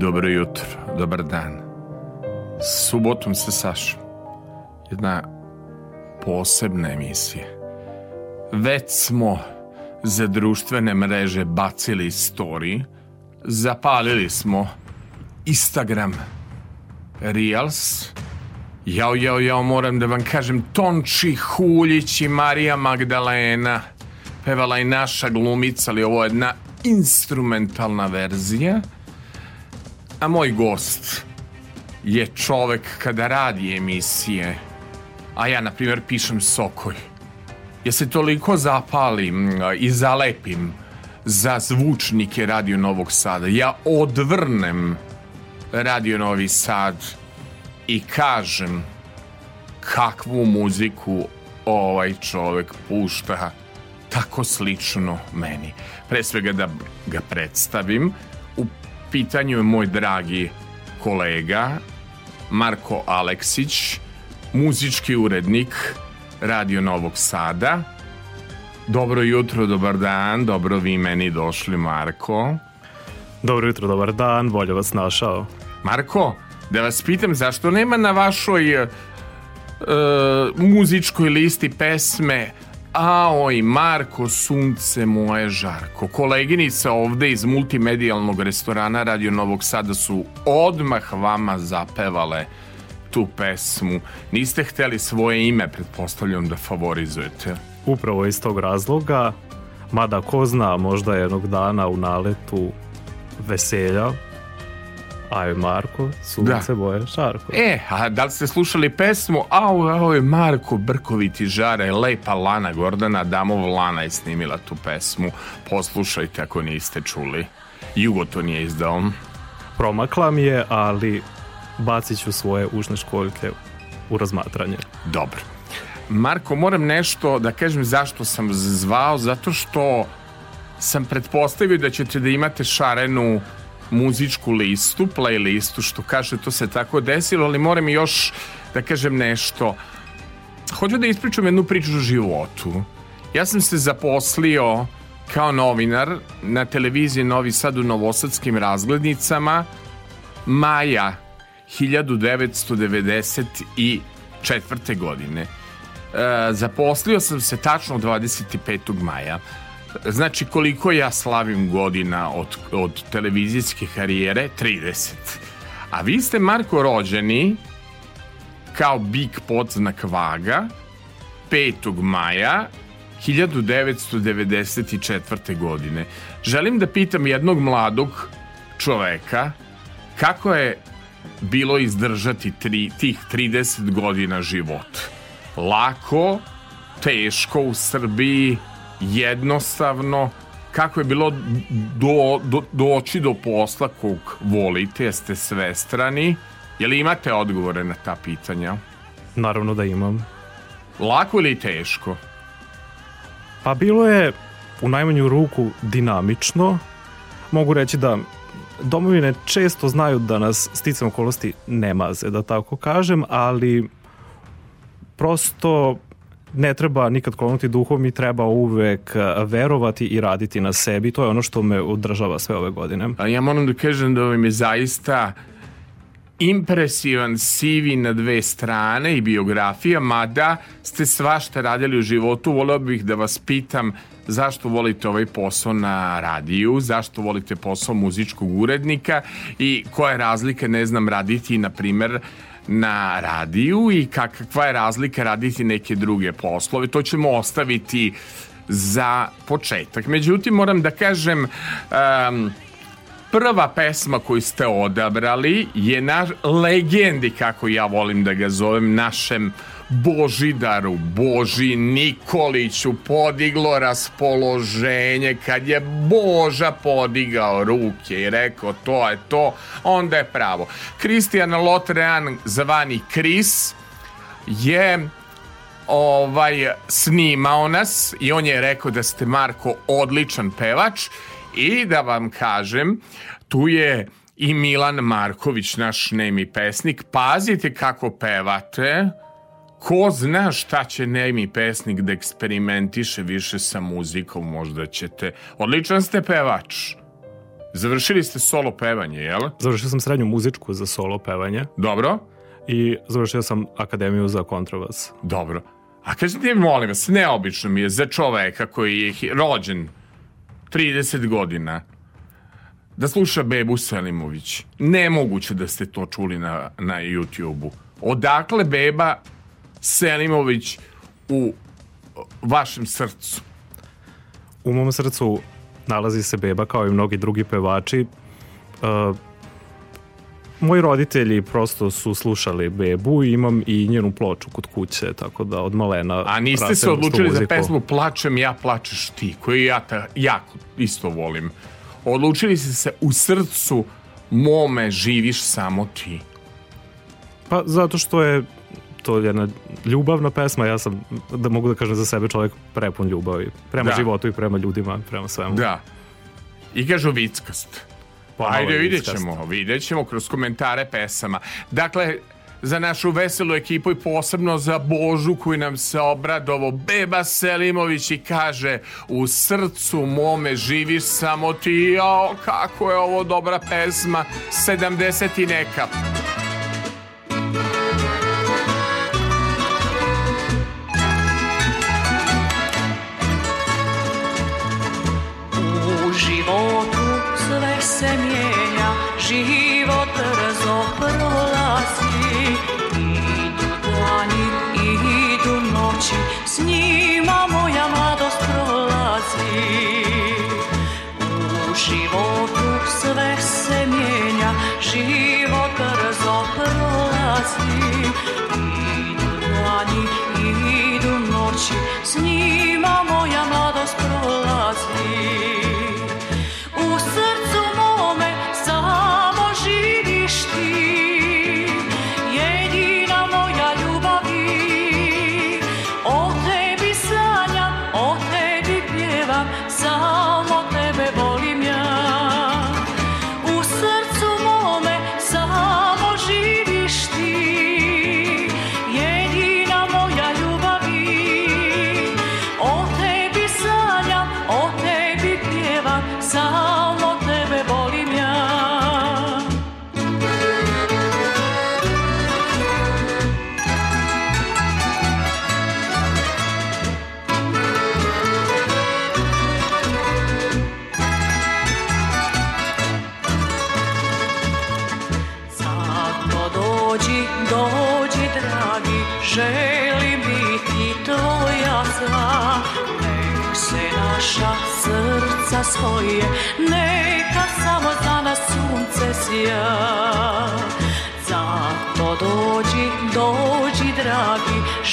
dobro jutro, dobar dan. Subotom se Sašom. Jedna posebna emisija. Već smo za društvene mreže bacili story, zapalili smo Instagram Reels, Jao, jao, jao, moram da vam kažem, Tonči Huljić i Marija Magdalena, pevala i naša glumica, ali ovo je jedna instrumentalna verzija, a moj gost je čovek kada radi emisije, a ja, na primjer, pišem Sokoj. Ja se toliko zapalim i zalepim za zvučnike Radio Novog Sada. Ja odvrnem Radio Novi Sad i kažem kakvu muziku ovaj čovek pušta tako slično meni. Pre svega da ga predstavim, pitanju je moj dragi kolega Marko Aleksić, muzički urednik Radio Novog Sada. Dobro jutro, dobar dan, dobro vi meni došli, Marko. Dobro jutro, dobar dan, bolje vas našao. Marko, da vas pitam zašto nema na vašoj uh, muzičkoj listi pesme Aoj, Marko, sunce moje žarko. Koleginica ovde iz multimedijalnog restorana Radio Novog Sada su odmah vama zapevale tu pesmu. Niste hteli svoje ime, pretpostavljam da favorizujete. Upravo iz tog razloga, mada ko zna, možda jednog dana u naletu veselja, Aj Marko, sunce da. boje Šarko. E, a da li ste slušali pesmu Au, au je Marko Brkoviti žare, lepa Lana Gordana Damov Lana je snimila tu pesmu. Poslušajte ako niste čuli. Jugo to nije izdao. Promakla mi je, ali bacit ću svoje ušne školjke u razmatranje. Dobro. Marko, moram nešto da kažem zašto sam zvao, zato što sam pretpostavio da ćete da imate šarenu muzičku listu, playlistu, što kaže, to se tako desilo, ali moram još da kažem nešto. Hoću da ispričam jednu priču o životu. Ja sam se zaposlio kao novinar na televiziji Novi Sad u Novosadskim razglednicama maja 1994. godine. E, zaposlio sam se tačno 25. maja. Znači koliko ja slavim godina od, od televizijske karijere? 30. A vi ste Marko rođeni kao big podznak vaga 5. maja 1994. godine. Želim da pitam jednog mladog čoveka kako je bilo izdržati tri, tih 30 godina života. Lako, teško u Srbiji, jednostavno kako je bilo do, do, doći do posla kog volite, jeste svestrani, Je li imate odgovore na ta pitanja? Naravno da imam. Lako ili teško? Pa bilo je u najmanju ruku dinamično. Mogu reći da domovine često znaju da nas sticam okolosti ne maze, da tako kažem, ali prosto ne treba nikad klonuti duhom i treba uvek verovati i raditi na sebi. To je ono što me održava sve ove godine. A ja moram da kažem da mi je zaista impresivan CV na dve strane i biografija, mada ste svašta radili u životu, voleo bih da vas pitam zašto volite ovaj posao na radiju, zašto volite posao muzičkog urednika i koja je razlika, ne znam, raditi, na primer, na radiju i kakva je razlika raditi neke druge poslove. To ćemo ostaviti za početak. Međutim, moram da kažem... Um, prva pesma koju ste odabrali je na legendi, kako ja volim da ga zovem, našem Božidaru, Boži Nikoliću podiglo raspoloženje. Kad je Boža podigao ruke i rekao to je to, onda je pravo. Kristijan Lotrean zvani Kris je ovaj snimao nas i on je rekao da ste Marko odličan pevač. I da vam kažem tu je i Milan Marković naš nemi pesnik. Pazite kako pevate ko zna šta će nemi pesnik da eksperimentiše više sa muzikom, možda ćete. Odličan ste pevač. Završili ste solo pevanje, jel? Završio sam srednju muzičku za solo pevanje. Dobro. I završio sam akademiju za kontrabas. Dobro. A kažete mi, molim vas, neobično mi je za čoveka koji je rođen 30 godina da sluša Bebu Selimović. Nemoguće da ste to čuli na, na YouTube-u. Odakle Beba Selimović u vašem srcu? U mom srcu nalazi se beba kao i mnogi drugi pevači. Uh, moji roditelji prosto su slušali bebu i imam i njenu ploču kod kuće, tako da od malena... A niste se odlučili za pesmu Plačem ja, plačeš ti, koju ja ta, jako isto volim. Odlučili ste se u srcu mome živiš samo ti. Pa zato što je to jedna ljubavna pesma, ja sam, da mogu da kažem za sebe, čovjek prepun ljubavi. Prema da. životu i prema ljudima, prema svemu. Da. I kažu vickast. Pa, Ajde, vidjet ćemo, vidjet ćemo kroz komentare pesama. Dakle, za našu veselu ekipu i posebno za Božu koji nam se obradovo Beba Selimović i kaže u srcu mome živiš samo ti jao kako je ovo dobra pesma 70 i neka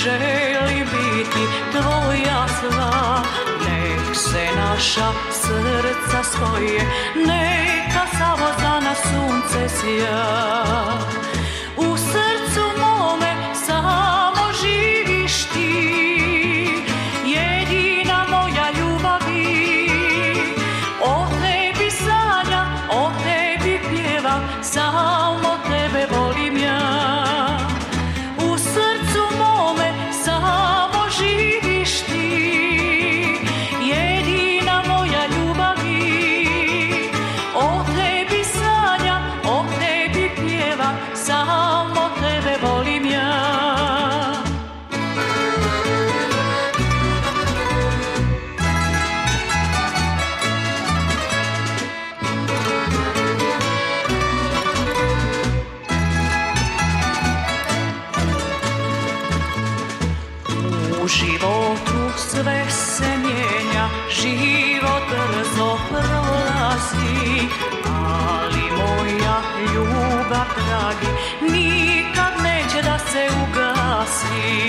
Želim biti tvoja sva. Nek se naša srca svoje Neka samo za nas sunce sja Životu sve se mijenja, život brzo prolazi, ali moja ljubav, dragi, nikad neće da se ugasi.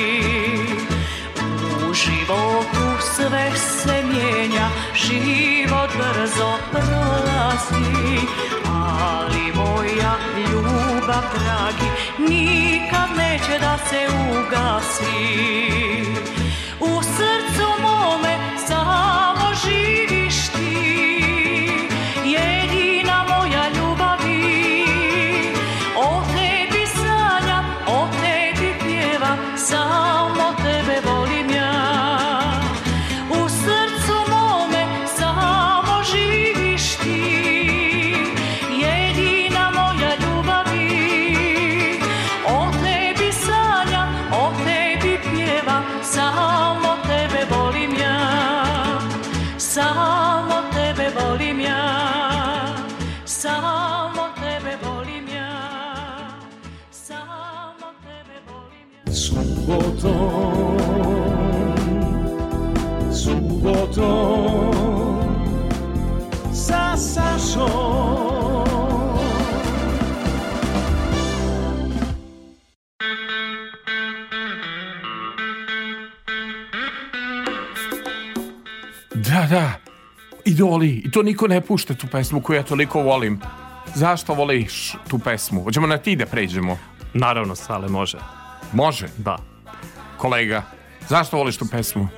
U životu sve se mijenja, život brzo prolazi, ali moja ljubav, dragi, nikad neće da se ugasi. Idoli. I to niko ne pušta tu pesmu koju ja toliko volim. Zašto voliš tu pesmu? Hoćemo na ti da pređemo. Naravno, Sale, može. Može. Da. Kolega, zašto voliš tu pesmu?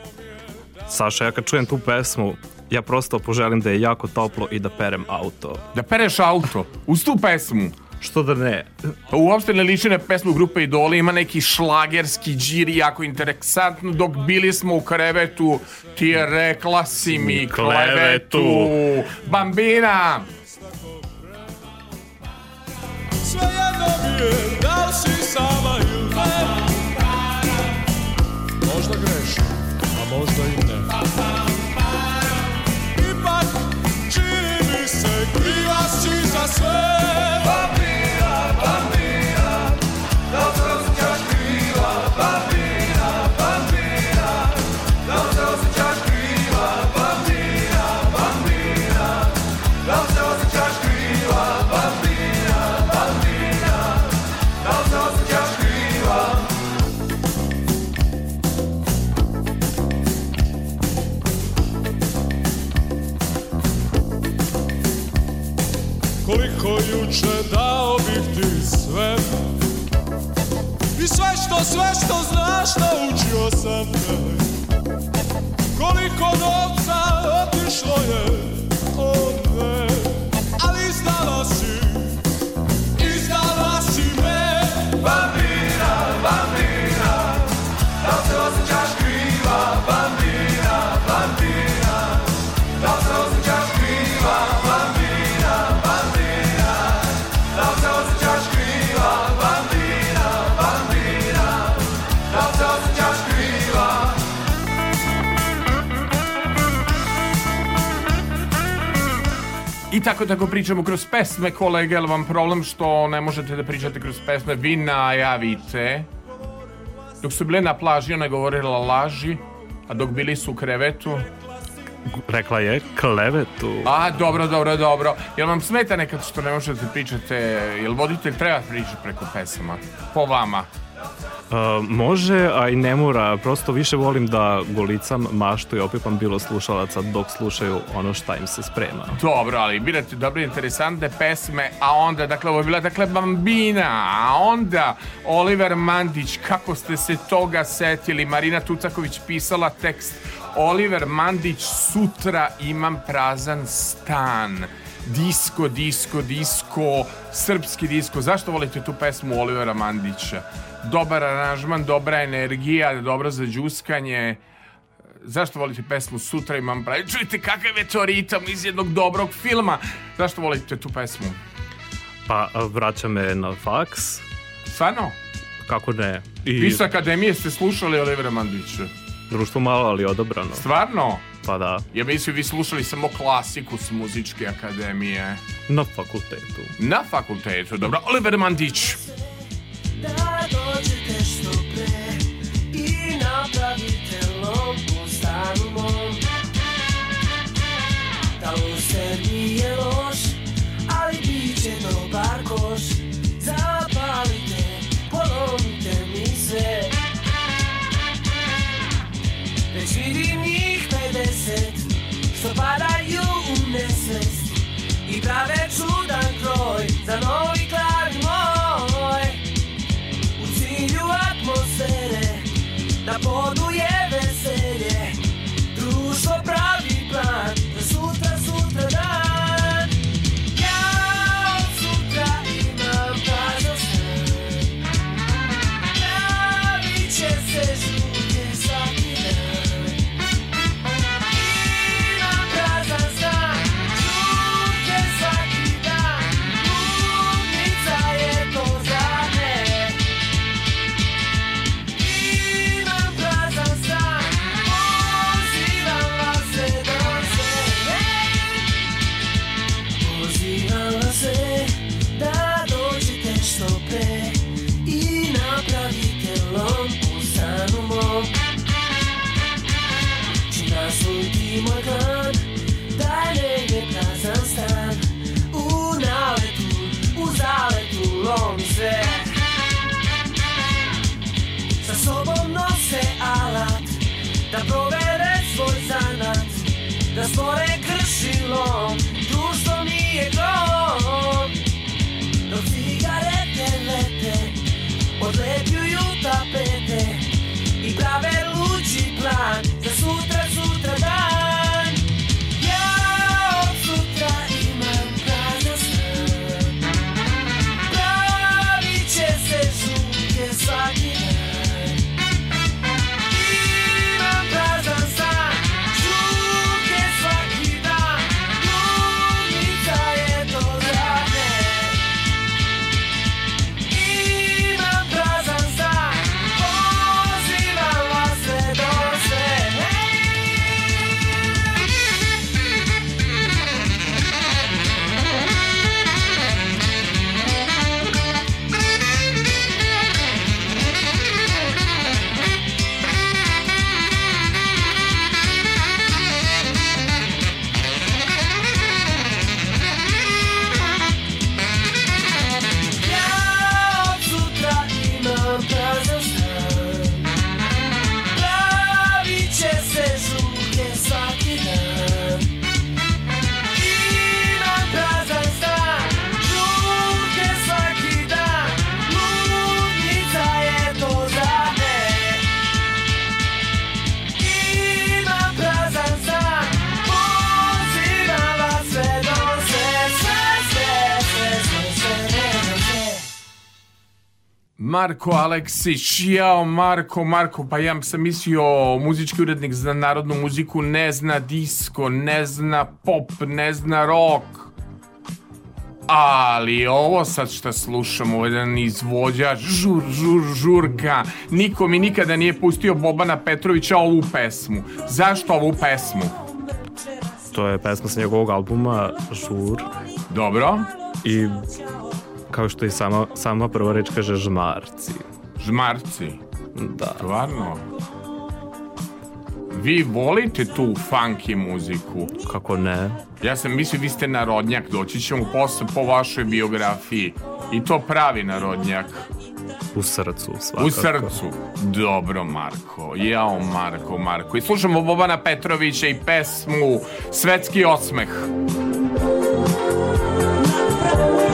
Saša, ja kad čujem tu pesmu, ja prosto poželim da je jako toplo i da perem auto. Da pereš auto uz tu pesmu. Što da ne? Pa uopšte ne liči na pesmu grupe Idoli, ima neki šlagerski džiri, jako interesantno, dok bili smo u krevetu, ti je rekla si mi klevetu. Bambina! Sve jedno mi je da li si sama ili ne Možda grešim, a možda i ne Ipak čini mi se kriva si za sve Koliko juče dao bih ti sve. I sve što, sve što znaš naučio sam te. Koliko novca otišlo je, I tako tako pričamo kroz pesme, kolege, jel vam problem što ne možete da pričate kroz pesme, vi najavite. Dok su bile na plaži, ona je govorila laži, a dok bili su u krevetu, Rekla je klevetu. A, dobro, dobro, dobro. Jel vam smeta nekad što ne možete pričate, jel voditelj treba pričati preko pesama? Po vama. Može, a i ne mora. Prosto više volim da golicam maštu i opipam bilo slušalaca dok slušaju ono šta im se sprema. Dobro, ali birate dobre interesantne pesme, a onda, dakle, ovo je bila, dakle, Bambina, a onda Oliver Mandić, kako ste se toga setili, Marina Tucaković pisala tekst, Oliver Mandić, sutra imam prazan stan, disko, disko, disko, srpski disko, zašto volite tu pesmu Olivera Mandića? Dobar aranžman, dobra energija, dobro za džuskanje, Zašto volite pesmu Sutra imam pravi? Čujte kakav je to ritam iz jednog dobrog filma. Zašto volite tu pesmu? Pa vraća me na faks. Stvarno? Kako ne? I Vi sa akademije ste slušali Olivera Mandića. društvo malo, ali odobrano. Stvarno? Pa da, Ja mislim vi slušali samo klasiku s muzičke akademije. na fakultetu. Na fakultetu, dobro. Oliver Mandić. Da i napravite Taluster nije loš, ali Zapalite, polomite mi sve. Već vidim njih 50 Što padaju I prave čudan kroj Za novi atmosfere Da podu je veselje. Društvo pravi Da provere svoj zanat Da stvore kršilom Društvo nije grom Dok cigarete lete Odlepljuju tapete I prave luđi plan Marko Aleksić, jao Marko, Marko, pa ja sam mislio muzički urednik za narodnu muziku ne zna disco, ne zna pop, ne zna rock. Ali ovo sad što slušamo, ovo je jedan izvođač, žur, žur, žurka, niko mi nikada nije pustio Bobana Petrovića ovu pesmu. Zašto ovu pesmu? To je pesma sa njegovog albuma Žur Dobro, i kao što i sama, sama prva reč kaže žmarci. žmarci, Da. stvarno. Vi volite tu funky muziku? Kako ne? Ja sam mislio vi ste narodnjak, doći ćemo posle po vašoj biografiji. I to pravi narodnjak. U srcu svakako. U srcu. Dobro, Marko. Jao, Marko, Marko. I slušamo Bobana Petrovića i pesmu Svetski osmeh. I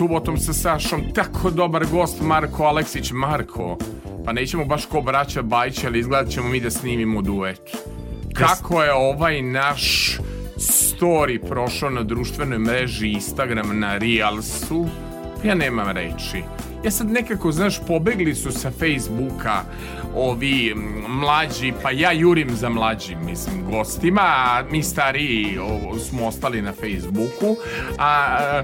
subotom sa Sašom, tako dobar gost Marko Aleksić. Marko, pa nećemo baš ko braća Bajić, ali izgledat ćemo mi da snimimo duet. Kako je ovaj naš story prošao na društvenoj mreži Instagram na Reelsu, ja nemam reči. Ja sad nekako, znaš, pobegli su sa Facebooka ovi mlađi, pa ja jurim za mlađim, mislim, gostima, a mi stariji o, smo ostali na Facebooku, a, a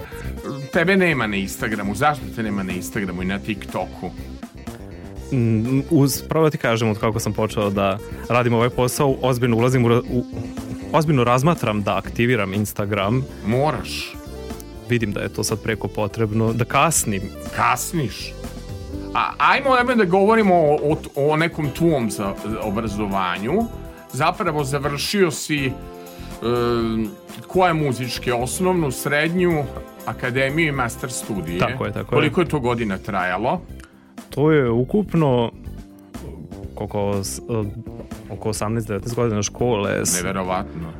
tebe nema na Instagramu. Zašto te nema na Instagramu i na TikToku? Mm, Uz, pravo da ti kažem, od kako sam počeo da radim ovaj posao, ozbiljno ulazim u, u ozbiljno razmatram da aktiviram Instagram. Moraš. Vidim da je to sad preko potrebno, da kasnim. kasniš. A ajmo ajmo da govorimo o, o, o nekom tvom za, za obrazovanju. Zapravo završio si e, koje muzičke, osnovnu, srednju, akademiju i master studije. Tako je, tako je. Koliko je to godina trajalo? To je ukupno oko, eh, oko 18-19 godina škole. Neverovatno.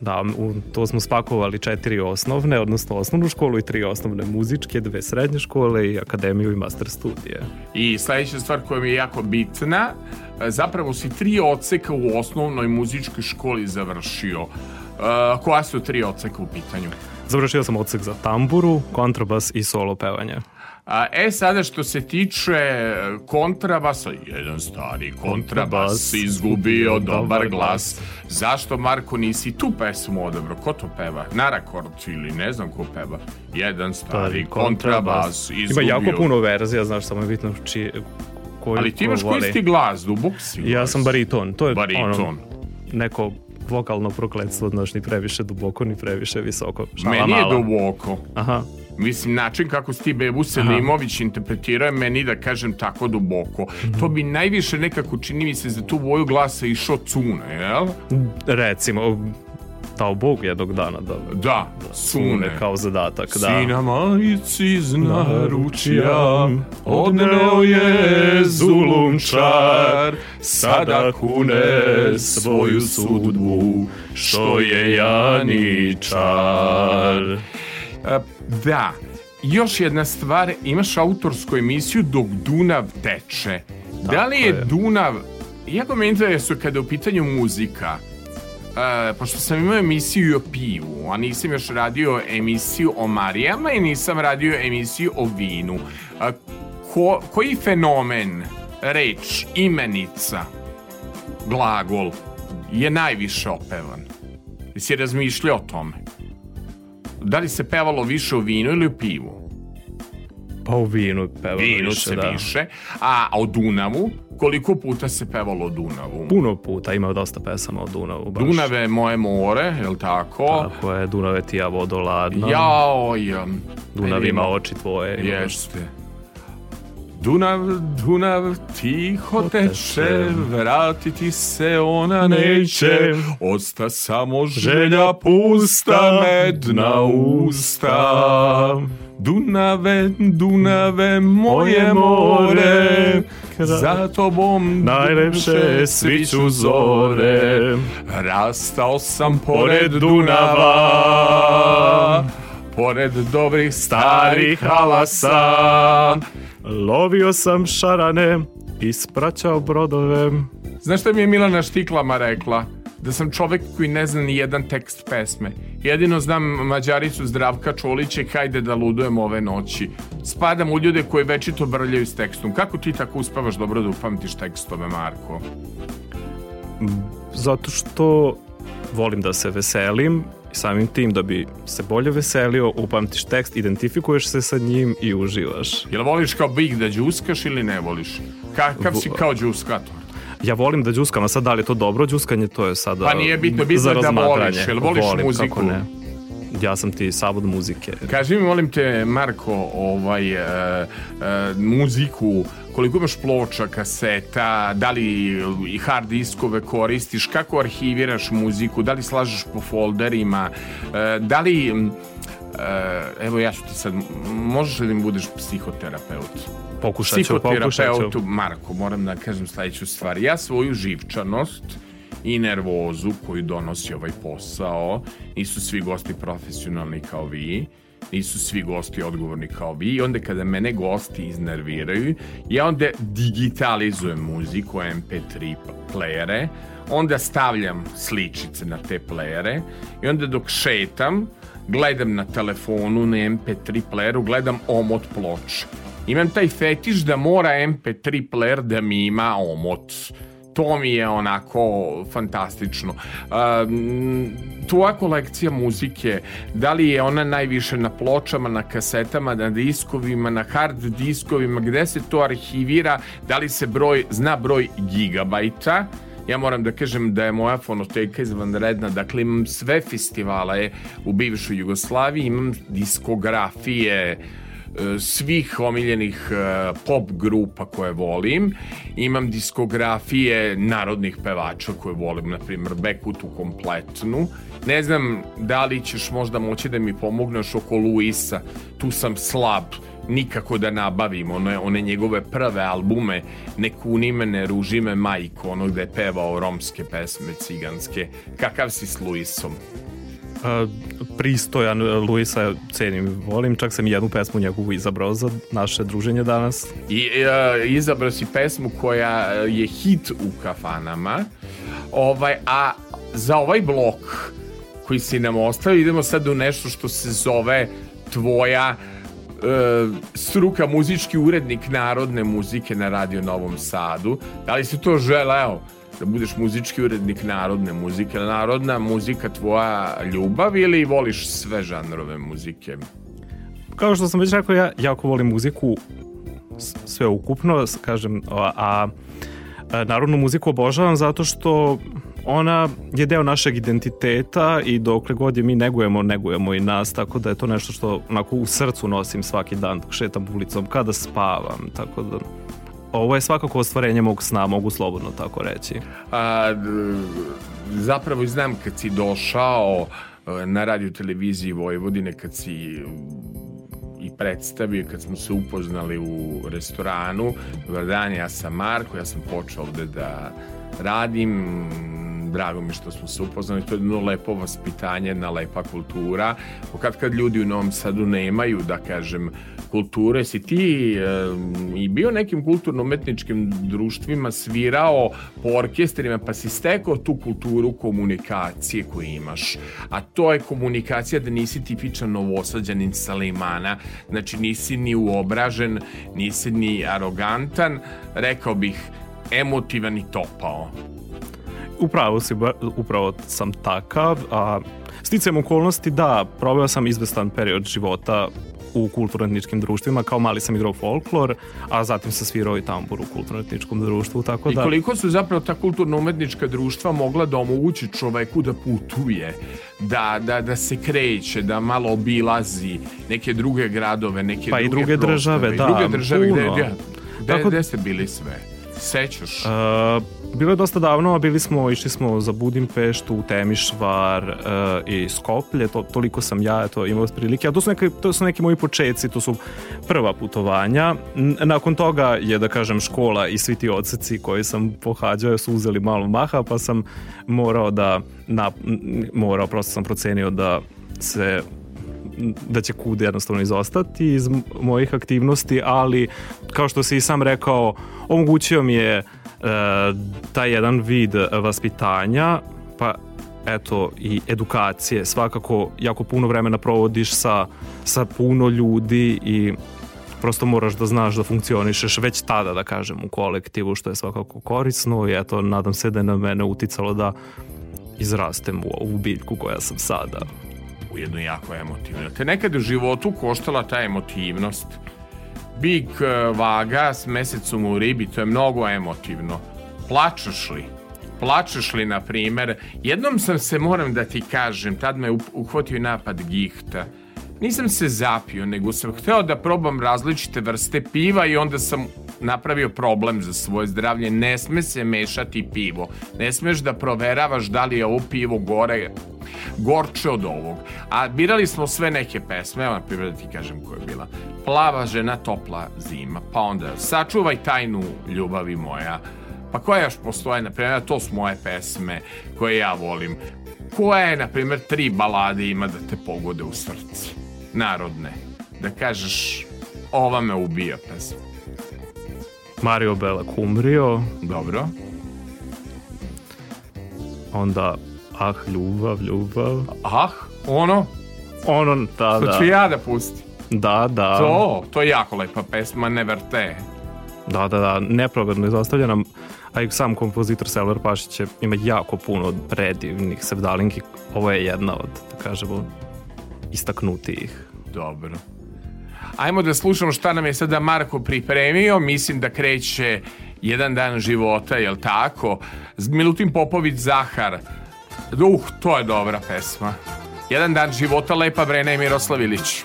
Da, u, to smo spakovali četiri osnovne, odnosno osnovnu školu i tri osnovne muzičke, dve srednje škole i akademiju i master studije. I sledeća stvar koja mi je jako bitna, e, zapravo si tri odseka u osnovnoj muzičkoj školi završio. E, koja su tri odseka u pitanju? Završio sam odsek za tamburu, kontrabas i solo pevanje. A, e, sada što se tiče kontrabasa, jedan stari kontrabas izgubio dobar glas. Zašto, Marko, nisi tu pesmu odabrao? Ko to peva? Narakord ili ne znam ko peva. Jedan stari kontrabas izgubio. Ima jako puno verzija, znaš, samo je bitno čije, koju Ali ti imaš koji isti glas, dubok si. Ja sam bariton, to je Bariton. ono, neko vokalno prokletstvo, znaš, ni previše duboko, ni previše visoko. Šala Meni je mala. duboko. Aha, Mislim, način kako si ti Bebu Selimović interpretirao je meni, da kažem, tako duboko. To bi najviše nekako, čini mi se, za tu boju glasa išao Cune, jel? recimo, dao Bog jednog dana da Da, sune kao zadatak, da. Sina majici iz naručja odneo je zulumčar, sada kune svoju sudbu, što je Janičar. E, Da, još jedna stvar, imaš autorsku emisiju Dok Dunav teče. da li je, je. Dunav, jako me interesuje kada je u pitanju muzika, E, pošto sam imao emisiju o pivu, a nisam još radio emisiju o Marijama i nisam radio emisiju o vinu. E, ko, koji fenomen, reč, imenica, glagol je najviše opevan? Jesi razmišljao o tome? Da li se pevalo više o vinu ili o pivu? Pa u vinu peva Vinu više, se da. više. A o Dunavu? Koliko puta se pevalo o Dunavu? Puno puta, ima dosta pesama o Dunavu. Baš. Dunave moje more, je li tako? Tako je, Dunave ti ja vodoladna. Jao, jam. Dunav ima oči tvoje. ima Jeste. Dunav, Dunav, tiho teče, vratiti se ona neće, osta samo želja pusta, medna usta. Dunave, Dunave, moje more, za tobom Najlepše sviću zore. Rastao sam pored Dunava, pored dobrih starih halasa. Lovio sam šarane, ispraćao brodove. Znaš šta mi je Milana Štiklama rekla? Da sam čovek koji ne zna ni jedan tekst pesme. Jedino znam mađaricu Zdravka Čolića i hajde da ludujem ove noći. Spadam u ljude koji večito brljaju s tekstom. Kako ti tako uspavaš dobro da upamtiš tekstove, Marko? Zato što volim da se veselim samim tim da bi se bolje veselio, upamtiš tekst, identifikuješ se sa njim i uživaš. Jel voliš kao big da džuskaš ili ne voliš? Kakav si kao džuskator? Ja volim da džuskam, a sad da li je to dobro džuskanje, to je sada Pa nije bitno, bitno je da voliš. Jel voliš Volim, muziku? Kako ne. Ja sam ti savod muzike. Kaži mi, molim te, Marko, ovaj, e, e, muziku, koliko imaš ploča, kaseta, da li i hard diskove koristiš, kako arhiviraš muziku, da li slažeš po folderima, e, da li, evo ja ću ti sad, možeš li da mi budeš psihoterapeut? Pokušat ću, pokušat ću. Marko, moram da kažem sledeću stvar. Ja svoju živčanost i nervozu koju donosi ovaj posao. Nisu svi gosti profesionalni kao vi nisu svi gosti odgovorni kao vi i onda kada mene gosti iznerviraju ja onda digitalizujem muziku MP3 playere onda stavljam sličice na te playere i onda dok šetam gledam na telefonu na MP3 playeru gledam omot ploče imam taj fetiš da mora MP3 player da mi ima omot. To mi je onako fantastično. Um, tvoja kolekcija muzike, da li je ona najviše na pločama, na kasetama, na diskovima, na hard diskovima, gde se to arhivira, da li se broj, zna broj gigabajta, ja moram da kažem da je moja fonoteka izvanredna, dakle imam sve festivale u bivšoj Jugoslaviji, imam diskografije svih omiljenih e, pop grupa koje volim. Imam diskografije narodnih pevača koje volim, na primjer Bekutu kompletnu. Ne znam da li ćeš možda moći da mi pomogneš oko Luisa, tu sam slab, nikako da nabavim one, one njegove prve albume Ne kuni me, ne ruži me majko, ono gde je pevao romske pesme ciganske. Kakav si s Luisom? A, pristojan Luisa cenim, volim, čak sam jednu pesmu njegovu izabrao za naše druženje danas. I e, izabrao si pesmu koja je hit u kafanama, ovaj, a za ovaj blok koji si nam ostavio idemo sad u nešto što se zove tvoja e, struka muzički urednik narodne muzike na Radio Novom Sadu. Da li si to želeo? da budeš muzički urednik narodne muzike. Narodna muzika tvoja ljubav ili voliš sve žanrove muzike? Kao što sam već rekao, ja jako volim muziku sve ukupno, kažem, a, a narodnu muziku obožavam zato što ona je deo našeg identiteta i dokle god je mi negujemo, negujemo i nas, tako da je to nešto što onako u srcu nosim svaki dan dok šetam ulicom, kada spavam, tako da ovo je svakako ostvarenje mog sna, mogu slobodno tako reći. A, zapravo znam kad si došao e, na radio televiziji Vojvodine, kad si i predstavio, kad smo se upoznali u restoranu. Dobar dan, ja sam Marko, ja sam počeo ovde da radim, drago mi što smo se upoznali, to je jedno lepo vaspitanje, jedna lepa kultura. Kad kad ljudi u Novom Sadu nemaju, da kažem, kulture, si ti e, i bio nekim kulturno-umetničkim društvima, svirao po orkestrima, pa si stekao tu kulturu komunikacije koju imaš. A to je komunikacija da nisi tipičan novosađanin sa Limana, znači nisi ni uobražen, nisi ni arogantan, rekao bih emotivan i topao. Upravo si, upravo sam takav, a sticajem okolnosti da, proveo sam izvestan period života u kulturno-etničkim društvima, kao mali sam igrao folklor, a zatim sam svirao i tambur u kulturno-etničkom društvu, tako I da... koliko su zapravo ta kulturno-umetnička društva mogla da omogući čoveku da putuje, da, da, da se kreće, da malo obilazi neke druge gradove, neke Pa i druge, druge prostore, države, i da, druge države, gde, puno. gde, gde, gde ste bili sve? Sećaš? Uh, bilo je dosta davno, a bili smo, išli smo za Budimpeštu, Temišvar uh, i Skoplje, to, toliko sam ja eto, imao prilike, a to su, neke, to su neki moji početci, to su prva putovanja. Nakon toga je, da kažem, škola i svi ti odseci koji sam pohađao su uzeli malo maha, pa sam morao da, na, morao, prosto sam procenio da se da će kud jednostavno izostati iz mojih aktivnosti, ali kao što si i sam rekao, omogućio mi je e, taj jedan vid vaspitanja, pa eto i edukacije. Svakako jako puno vremena provodiš sa, sa puno ljudi i prosto moraš da znaš da funkcionišeš već tada, da kažem, u kolektivu, što je svakako korisno i eto, nadam se da je na mene uticalo da izrastem u ovu biljku koja sam sada. Ujedno jako emotivno. Te nekad u životu koštala ta emotivnost. Big eh, vaga s mesecom u ribi, to je mnogo emotivno. Plačeš li? Plačeš li, na primer? Jednom sam se, moram da ti kažem, tad me uhvatio napad gihta. Nisam se zapio, nego sam hteo da probam različite vrste piva i onda sam napravio problem za svoje zdravlje. Ne sme se mešati pivo. Ne smeš da proveravaš da li je ovo pivo gore gorče od ovog. A birali smo sve neke pesme, evo na primjer da ti kažem koja je bila. Plava žena, topla zima, pa onda sačuvaj tajnu ljubavi moja, Pa koja još postoje, na primjer, to su moje pesme koje ja volim. Koje, na primjer, tri balade ima da te pogode u srce? Narodne. Da kažeš, ova me ubija pesma. Mario Bela Kumrio, Dobro. onda Ah, ljubav, ljubav. Ah, ono, Ono, da, to da. ću ja da pustim. Da, da. To, to je jako lepa pesma, Never Te. Da, da, da, nepravedno izostavljena, a i sam kompozitor Selvar Pašić je, ima jako puno predivnih sevdalinki. Ovo je jedna od, da kažemo, istaknutijih. Dobro. Ajmo da slušamo šta nam je sada Marko pripremio. Mislim da kreće jedan dan života, jel tako? Milutin Popović Zahar. Uh, to je dobra pesma. Jedan dan života, Lepa Brena i Miroslav Ilić.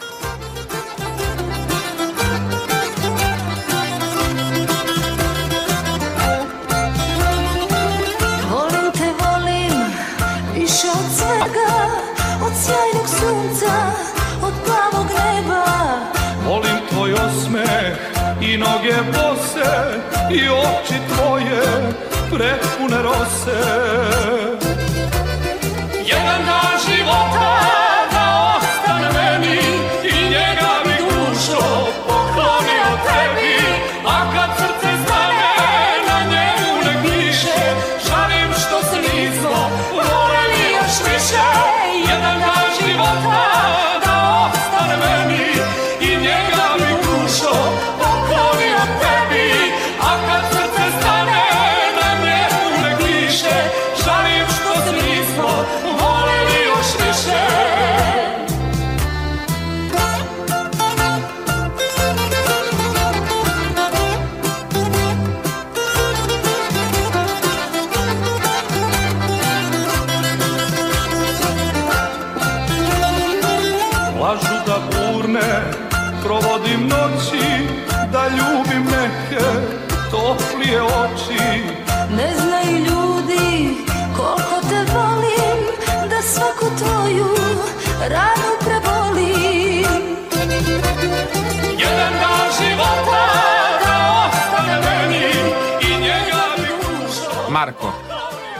Noge bose i oči tvoje prepune rose. Jedan dan života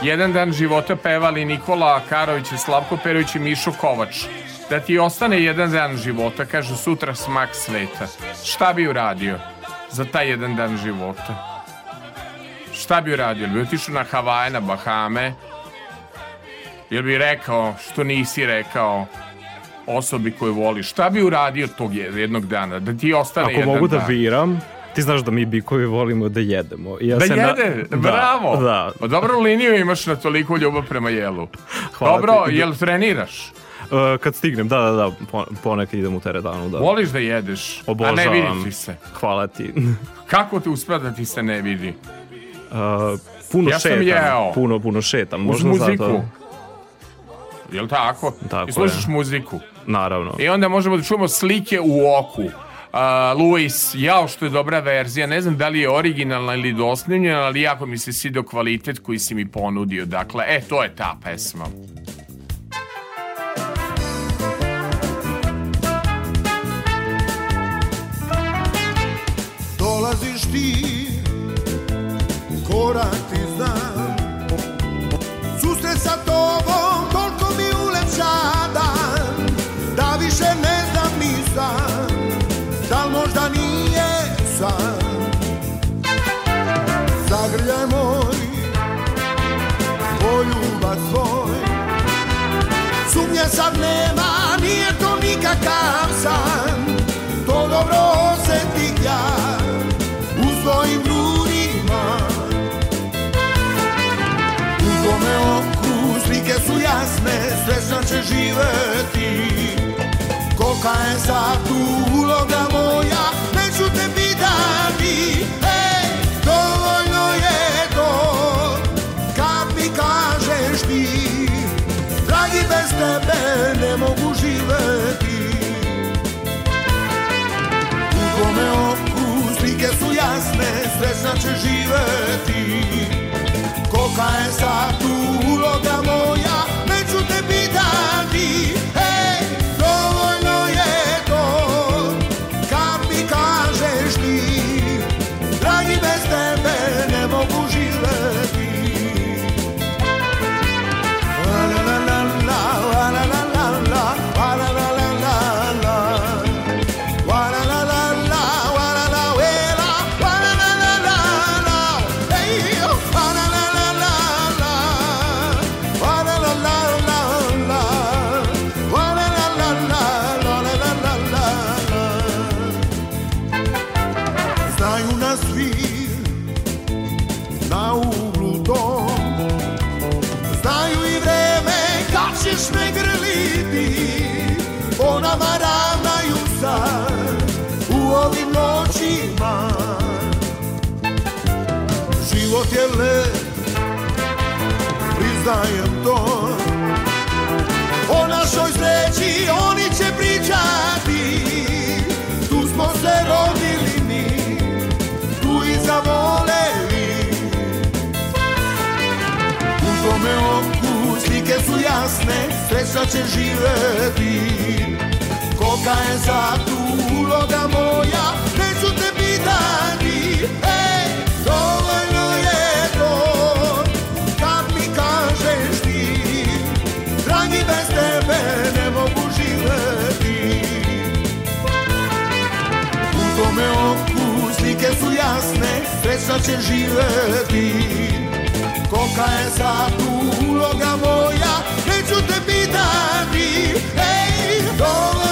Jedan dan života pevali Nikola Karović, i Slavko Perović i Mišo Kovač. Da ti ostane jedan dan života, kažu sutra smak sveta. Šta bi uradio za taj jedan dan života? Šta bi uradio? Bi otišao na Havaje, na Bahame? Jel bi rekao što nisi rekao osobi koju voliš? Šta bi uradio tog jednog dana? Da ti ostane Ako jedan mogu da dan? biram, ti znaš da mi bikovi volimo da jedemo. I ja Da se jede, Na... bravo. Da, Pa dobru liniju imaš na toliko ljubav prema jelu. Hvala Dobro, ti. jel treniraš? da. Uh, kad stignem, da, da, da, po- ponekad idem u teretanu, da. Voliš da jedeš, a Obožavam. ne vidi ti se. Hvala ti. Kako te uspeva da ti se ne vidi? Uh, puno Ja šetam. jeo. Puno, puno šetam. Uz Možda muziku. Zato, Jel tako? Tako I slušaš je. muziku. naravno. I onda možemo da čujemo slike u oku. Uh, Luis, jao što je dobra verzija, ne znam da li je originalna ili dosnimljena, ali jako mi se svidio kvalitet koji si mi ponudio. Dakle, e, to je ta pesma. Dolaziš ti, sad nema, nije to nikakav san? To dobro osetim ja u svojim grudima U tome oku slike su jasne, srećna će živeti. Kolika je sad jasne, srećna će živeti. Kolika je sad tu su jasne Sreća će živeti. Koga je za tu uloga moja Neću te pitati. Ej, dovoljno je to Kad mi kažeš ti. Dragi bez tebe ne mogu živeti. U tome oku slike su jasne Sreća će živeti. Kolika je sad uloga moja Neću te pitati Ej, dovoljno je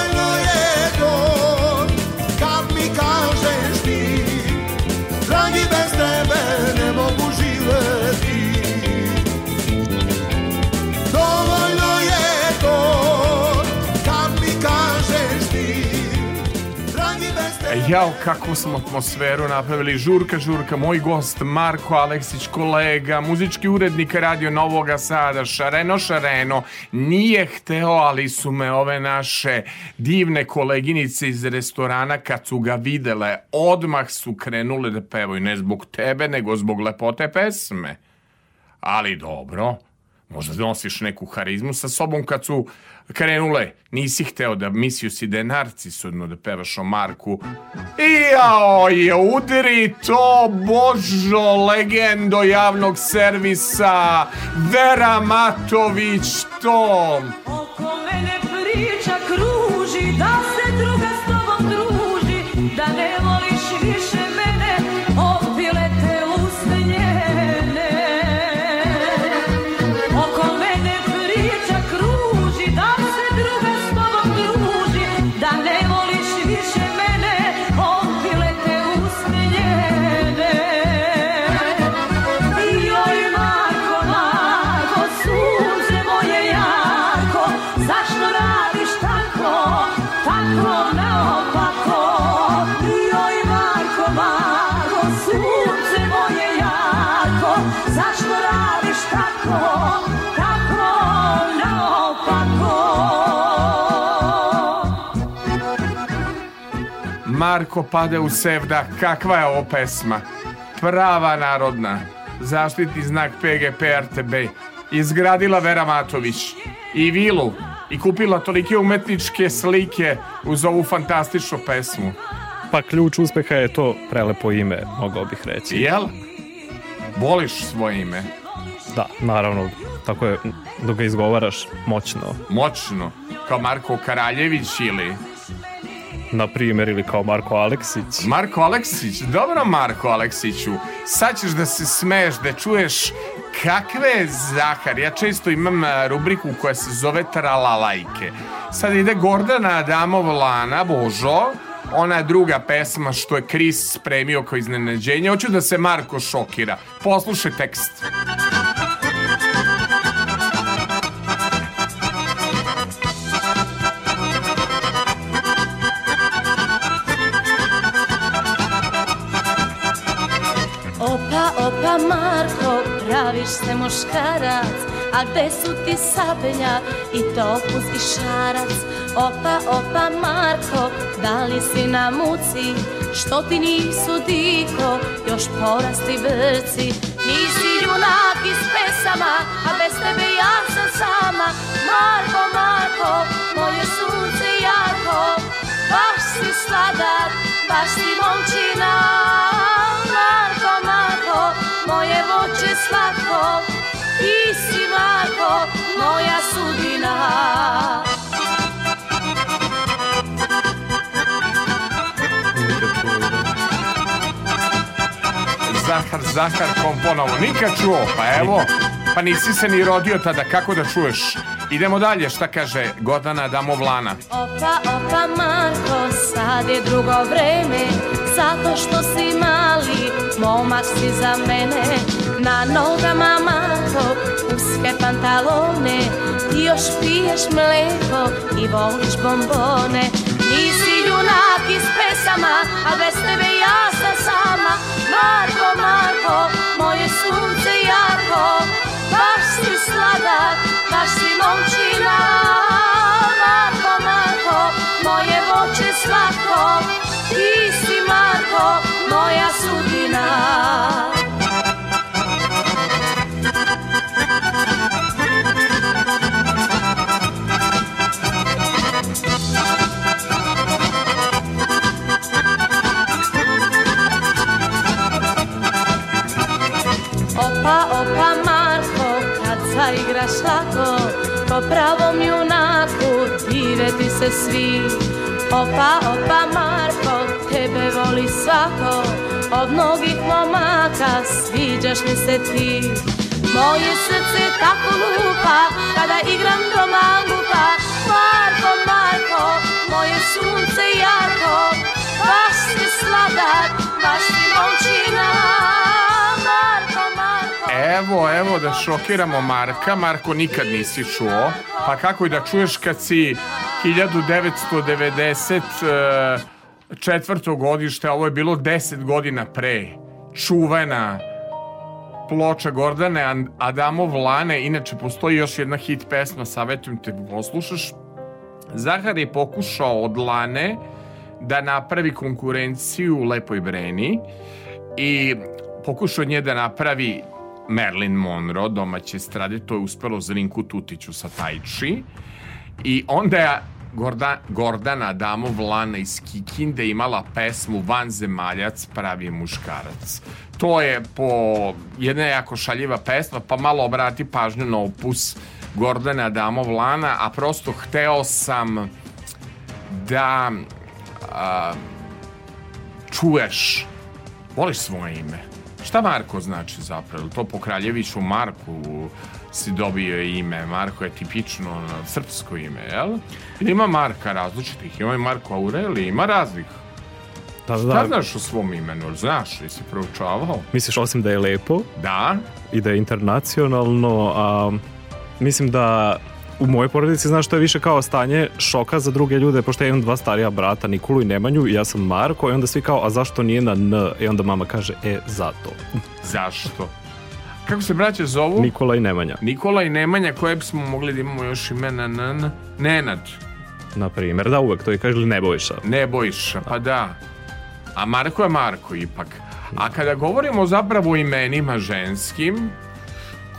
Jao, kakvu smo atmosferu napravili. Žurka, žurka, moj gost Marko Aleksić, kolega, muzički urednik Radio Novoga Sada, Šareno, Šareno, nije hteo, ali su me ove naše divne koleginice iz restorana, kad su ga videle, odmah su krenule da pevaju, ne zbog tebe, nego zbog lepote pesme. Ali dobro, možda nosiš neku harizmu sa sobom kad su krenule. Nisi hteo da mislio si da je narcisodno da pevaš o Marku. Jao je, udri to, božo, legendo javnog servisa, Vera Matović, to. Marko pade u sevda, kakva je ovo pesma? Prava narodna, zaštitni znak PGP RTB, izgradila Vera Matović i vilu i kupila tolike umetničke slike uz ovu fantastičnu pesmu. Pa ključ uspeha je to prelepo ime, mogao bih reći. Jel? Voliš svoje ime? Da, naravno, tako je, dok ga izgovaraš moćno. Moćno? Kao Marko Karaljević ili... Na primjer, ili kao Marko Aleksić. Marko Aleksić, dobro Marko Aleksiću, sad ćeš da se smeješ, da čuješ kakve Zahar. Ja često imam a, rubriku koja se zove Tralalajke. Sad ide Gordana Adamov Lana, Božo, ona druga pesma što je Kris spremio kao iznenađenje. Hoću da se Marko šokira. Poslušaj tekst. Marko, praviš se muškarac A gde su ti sablja i topuz i šarac? Opa, opa Marko, da li si na muci? Što ti nisu diko, još porasti brci Nisi junak iz pesama, a bez tebe ja sam sama. Marko, Marko, moje sunce jako Baš si sladak, baš si momčina. Marko, Marko, moje voće slatko Ti si Marko, moja sudbina Zahar, Zahar, kom ponovo. Nikad čuo, pa evo. Pa nisi se ni rodio tada, kako da čuješ? Idemo dalje, šta kaže Gordana Adamovlana. Opa, opa Marko, sad je drugo vreme Zato što si mali, momak si za mene Na nogama Marko, uske pantalone Ti još piješ mleko i voliš bombone Nisi junak iz pesama, a bez tebe ja sam sama. Marko, Marko, moje sunce jako, baš si sladak, baš si momčina. Marko, Marko, moje voće slatko, ti diveti se svi. Opa, opa Marko, tebe voli svako. Od mnogih momaka sviđaš mi se ti. Moje srce tako lupa kada igram do mangupa Marko, Marko, moje sunce jarko Baš si sladak, baš si momčina Marko, Marko. Evo, evo da šokiramo Marka. Marko nikad nisi čuo. Pa kako i da čuješ kad si 1994. godište, a ovo je bilo 10 godina pre, čuvena ploča Gordane An- Adamov Lane, inače postoji još jedna hit pesma, savjetujem te poslušaš. Zahar je pokušao od Lane da napravi konkurenciju Lepoj Breni i pokušao od nje da napravi Marilyn Monroe, domaće strade, to je uspelo Zrinku Tutiću sa Tajči. I onda je Gorda, Gordana Adamov Lana iz Kikinde imala pesmu Vanzemaljac pravi muškarac. To je po jedna jako šaljiva pesma, pa malo obrati pažnju na opus Gordana Adamov Lana, a prosto hteo sam da a, čuješ, voliš svoje ime. Šta Marko znači zapravo? To po Kraljeviću Marku si dobio ime. Marko je tipično ono, srpsko ime, jel? Ima Marka različitih? Ima i Marko Aureli, ima raznih. Da, Šta da, znaš o svom imenu? Znaš, jesi proučavao? misliš osim da je lepo Da? i da je internacionalno, a mislim da u mojoj porodici znaš što je više kao stanje šoka za druge ljude, pošto ja imam dva starija brata, Nikolu i Nemanju, i ja sam Marko, i onda svi kao, a zašto nije na N? I onda mama kaže, e, zato. Zašto? Kako se braće zovu? Nikola i Nemanja, Nikola i Nemanja, koje bismo mogli da imamo još imena N? Nenad. na primjer. Da, uvek to i ili Nebojša. Nebojša, pa da. A Marko je Marko ipak. A kada govorimo zapravo o imenima ženskim,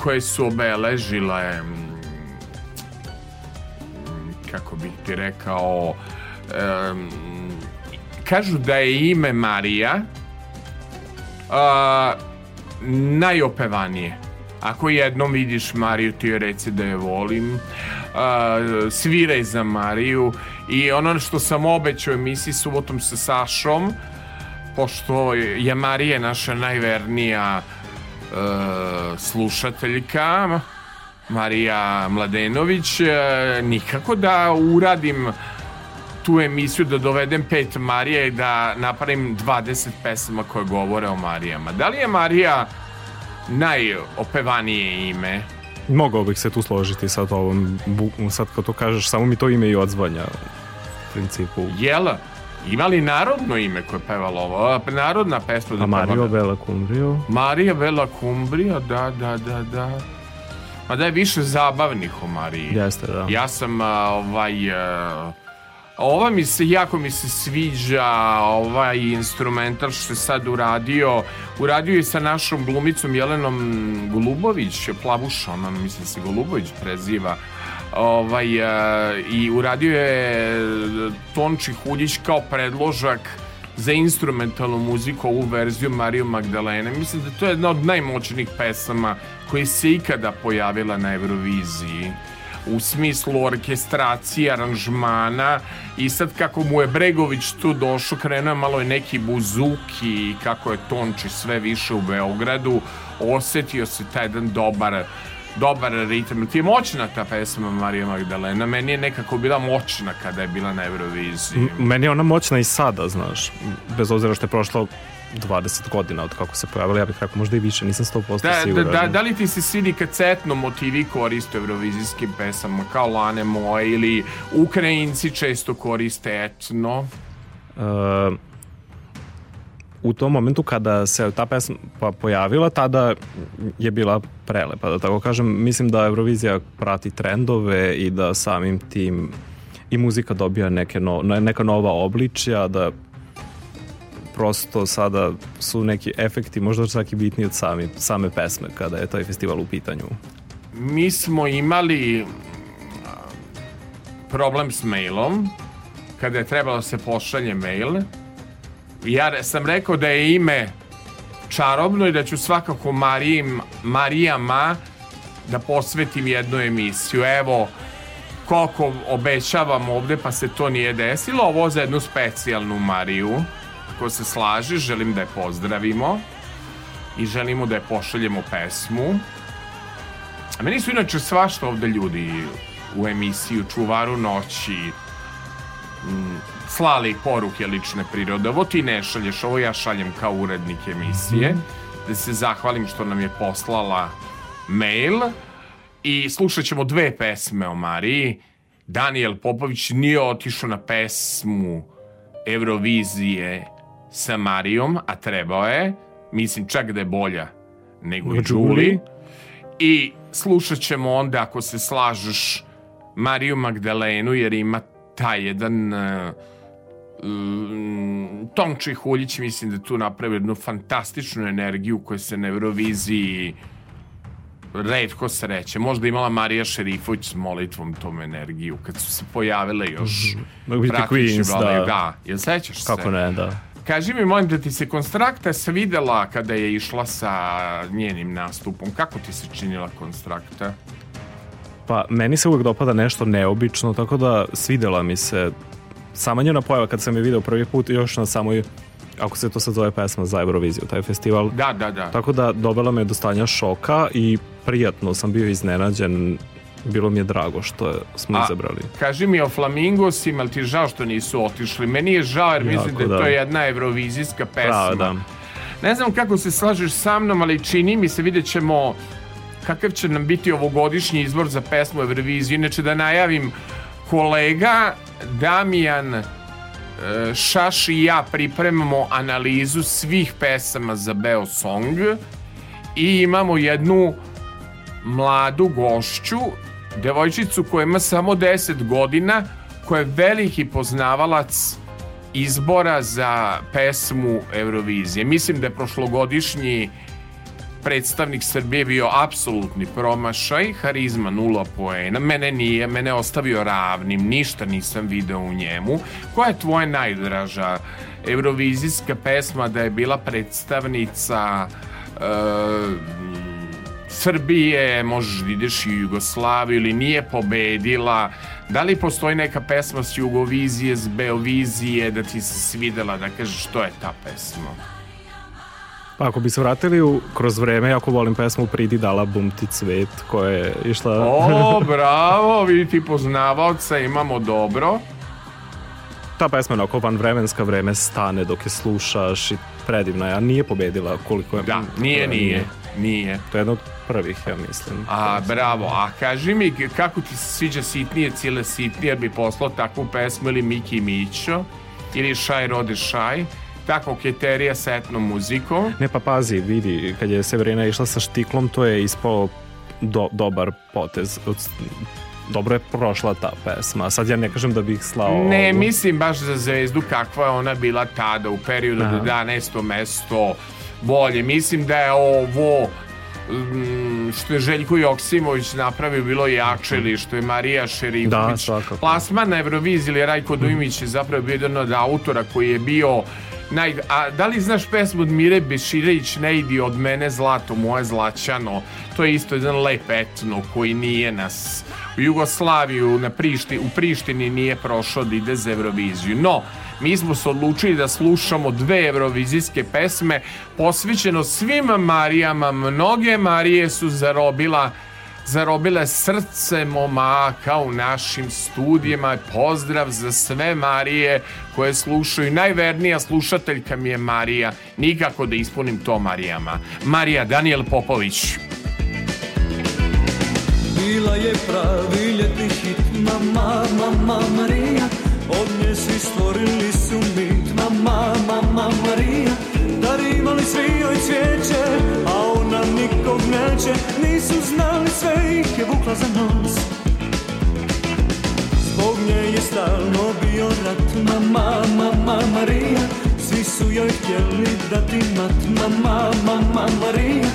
koje su obeležile, mm, kako bih ti rekao, em, kažu da je ime Marija a, najopevanije. Ako jednom vidiš Mariju, ti joj reci da je volim. Sviraj za Mariju. I ono što sam obećao emisiji subotom sa Sašom, pošto je Marija naša najvernija slušateljka, Marija Mladenović, nikako da uradim tu emisiju da dovedem pet Marija i da napravim 20 pesama koje govore o Marijama. Da li je Marija najopevanije ime? Mogao bih se tu složiti sa ovom, sad kad to kažeš, samo mi to ime i odzvanja u principu. Jel? Ima li narodno ime koje je pevalo ovo? Narodna pesma da A Mario Bela Cumbrio, Marija Bela Kumbrija, da, da, da, da. Ma da je više zabavnih o Mariji. jeste, da. Ja sam ovaj... a, ova mi se, jako mi se sviđa ovaj instrumental što je sad uradio. Uradio je sa našom glumicom Jelenom Golubović, Plavuša, ona mislim se Golubović preziva. Ovaj, a, I uradio je Tonči Huljić kao predložak za instrumentalnu muziku ovu verziju Mariju Magdalene. Mislim da to je jedna od najmoćnijih pesama koja se ikada pojavila na Euroviziji u smislu orkestracije, aranžmana i sad kako mu je Bregović tu došao, krenuo je malo neki buzuki i kako je Tonči sve više u Beogradu, osetio se taj jedan dobar dobar ritam. Ti je moćna ta pesma Marija Magdalena. Meni je nekako bila moćna kada je bila na Euroviziji. M- Meni je ona moćna i sada, znaš, bez obzira što je prošlo 20 godina od kako se pojavila, ja bih rekao možda i više, nisam 100% Da, da, siguran. da, da li ti se svidi kad cetno motivi koriste u eurovizijskim pesama kao Lane moje ili Ukrajinci često koriste etno? Uh, u tom momentu kada se ta pesma pojavila, tada je bila prelepa, da tako kažem. Mislim da Eurovizija prati trendove i da samim tim i muzika dobija neke no, ne- neka nova obličja, da prosto sada su neki efekti možda čak i bitniji od sami, same pesme kada je taj festival u pitanju. mi smo imali problem s mailom. Kada je trebalo da se pošalje mail ja sam rekao da je ime čarobno i da ću svakako Marijim, Marijama da posvetim jednu emisiju. Evo koliko obećavam ovde pa se to nije desilo. Ovo za jednu specijalnu Mariju ako se slaže želim da je pozdravimo i želimo da je pošaljemo pesmu A meni su inače svašta ovde ljudi u emisiju Čuvaru noći mm, slali poruke lične prirode. Ovo ti ne šalješ, ovo ja šaljem kao urednik emisije. Da se zahvalim što nam je poslala mail. I slušat ćemo dve pesme o Mariji. Daniel Popović nije otišao na pesmu Eurovizije sa Marijom, a trebao je. Mislim čak da je bolja nego i Julie. I slušat ćemo onda, ako se slažeš, Mariju Magdalenu, jer ima taj jedan... Uh, um, Tomči Huljić mislim da tu napravi jednu fantastičnu energiju koja se na Euroviziji redko sreće. Možda imala Marija Šerifović s molitvom tom energiju kad su se pojavile još Mogu biti praktični da. da. Jel sećaš se? Kako ne, da. Kaži mi, molim da ti se Konstrakta svidela kada je išla sa njenim nastupom. Kako ti se činila Konstrakta? Pa meni se uvek dopada nešto neobično, tako da svidela mi se sama njena pojava kad sam je video prvi put još na samoj ako se to sad zove pesma za Euroviziju, taj festival. Da, da, da. Tako da dovela me do stanja šoka i prijatno sam bio iznenađen. Bilo mi je drago što je, smo A, izabrali. Kaži mi o Flamingosima, ali ti je žao što nisu otišli? Meni je žao jer mislim Jako, da, je da. to jedna evrovizijska pesma. Pravo, da. Ne znam kako se slažeš sa mnom, ali čini mi se, vidjet ćemo kakav će nam biti ovogodišnji izbor za pesmu Euroviziju. Inače da najavim kolega Damijan e, Šaš i ja pripremamo analizu svih pesama za Beo Song i imamo jednu mladu gošću, devojčicu koja ima samo 10 godina, koja je veliki poznavalac izbora za pesmu Eurovizije. Mislim da je prošlogodišnji predstavnik Srbije bio apsolutni promašaj, harizma nula poena, mene nije, mene ostavio ravnim, ništa nisam video u njemu. Koja je tvoja najdraža eurovizijska pesma da je bila predstavnica e, Srbije, možeš da ideš i u Jugoslaviju ili nije pobedila, da li postoji neka pesma s Jugovizije, s Beovizije da ti se svidela, da kažeš što je ta pesma? Pa ako bi se vratili u, kroz vreme, jako volim pesmu Pridi dala bum ti cvet koja je išla... O, bravo, vidite poznavaoca, imamo dobro. Ta pesma je onako vanvremenska vreme stane dok je slušaš i predivna je, a nije pobedila koliko je... Da, nije, nije, nije. To je jedna od prvih, ja mislim. A, bravo, a kaži mi kako ti se sviđa sitnije, cijele sitnije, bi poslao takvu pesmu ili Miki Mićo, ili Šaj rode Šaj, ta koketerija sa etnom muzikom. Ne pa pazi, vidi, kad je Severina išla sa štiklom, to je ispao do, dobar potez. Dobro je prošla ta pesma. Sad ja ne kažem da bih slao Ne, ovu. mislim baš za zvezdu kakva je ona bila tada u periodu Aha. do 11. mesto bolje. Mislim da je ovo što je Željko Joksimović napravio bilo jače ili što je Marija Da, Šerifović. svakako. Plasman na Euroviziji ili Rajko Dujmić je zapravo bio jedan od autora koji je bio Naj, a da li znaš pesmu od Mire Beširević Ne idi od mene zlato moje zlaćano to je isto jedan lep etno koji nije nas u Jugoslaviju na Prišti, u Prištini nije prošao da ide za Euroviziju no mi smo se odlučili da slušamo dve eurovizijske pesme posvećeno svim Marijama mnoge Marije su zarobila zarobile srce momaka u našim studijima. Pozdrav za sve Marije koje slušaju. Najvernija slušateljka mi je Marija. Nikako da ispunim to Marijama. Marija Daniel Popović. Bila je pravi ljetni hit, mama, mama Marija Od nje mama, mama Marija Dar imali svi joj cvijeće A ona nikog neće. Nisu znali sve ih je vukla za nos. Zbog nje je stalno bio rat. Mama, mama Marija Svi su joj htjeli dati mat. Mama, mama Marija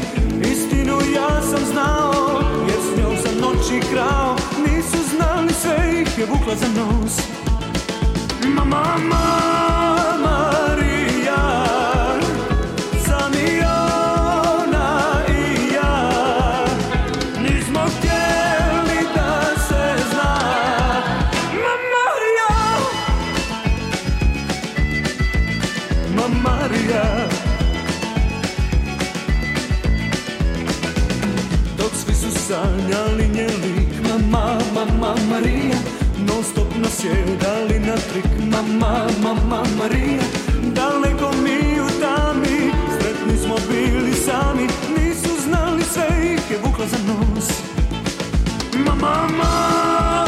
Istinu ja sam znao Jer s njom sam noći krao. Nisu znali sve ih je vukla za nos. Mama, mama sanjali njen lik Mama, mama Marija. Non stop nasjedali na trik Mama, mama Marija. Daleko mi u tami? Sretni smo bili sami Nisu znali sve ih je vukla za nos. Mama, mama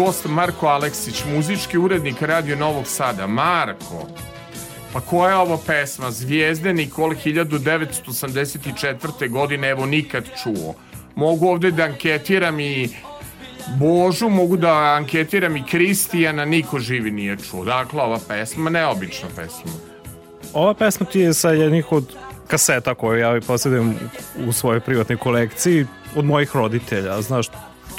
gost, Marko Aleksić, muzički urednik Radio Novog Sada. Marko, pa koja je ovo pesma? Zvijezde Nikol 1984. godine, evo nikad čuo. Mogu ovde da anketiram i Božu, mogu da anketiram i Kristijana, niko živi nije čuo. Dakle, ova pesma, neobična pesma. Ova pesma ti je sa jednih od kaseta koje ja posjedujem u svojoj privatnoj kolekciji od mojih roditelja. Znaš,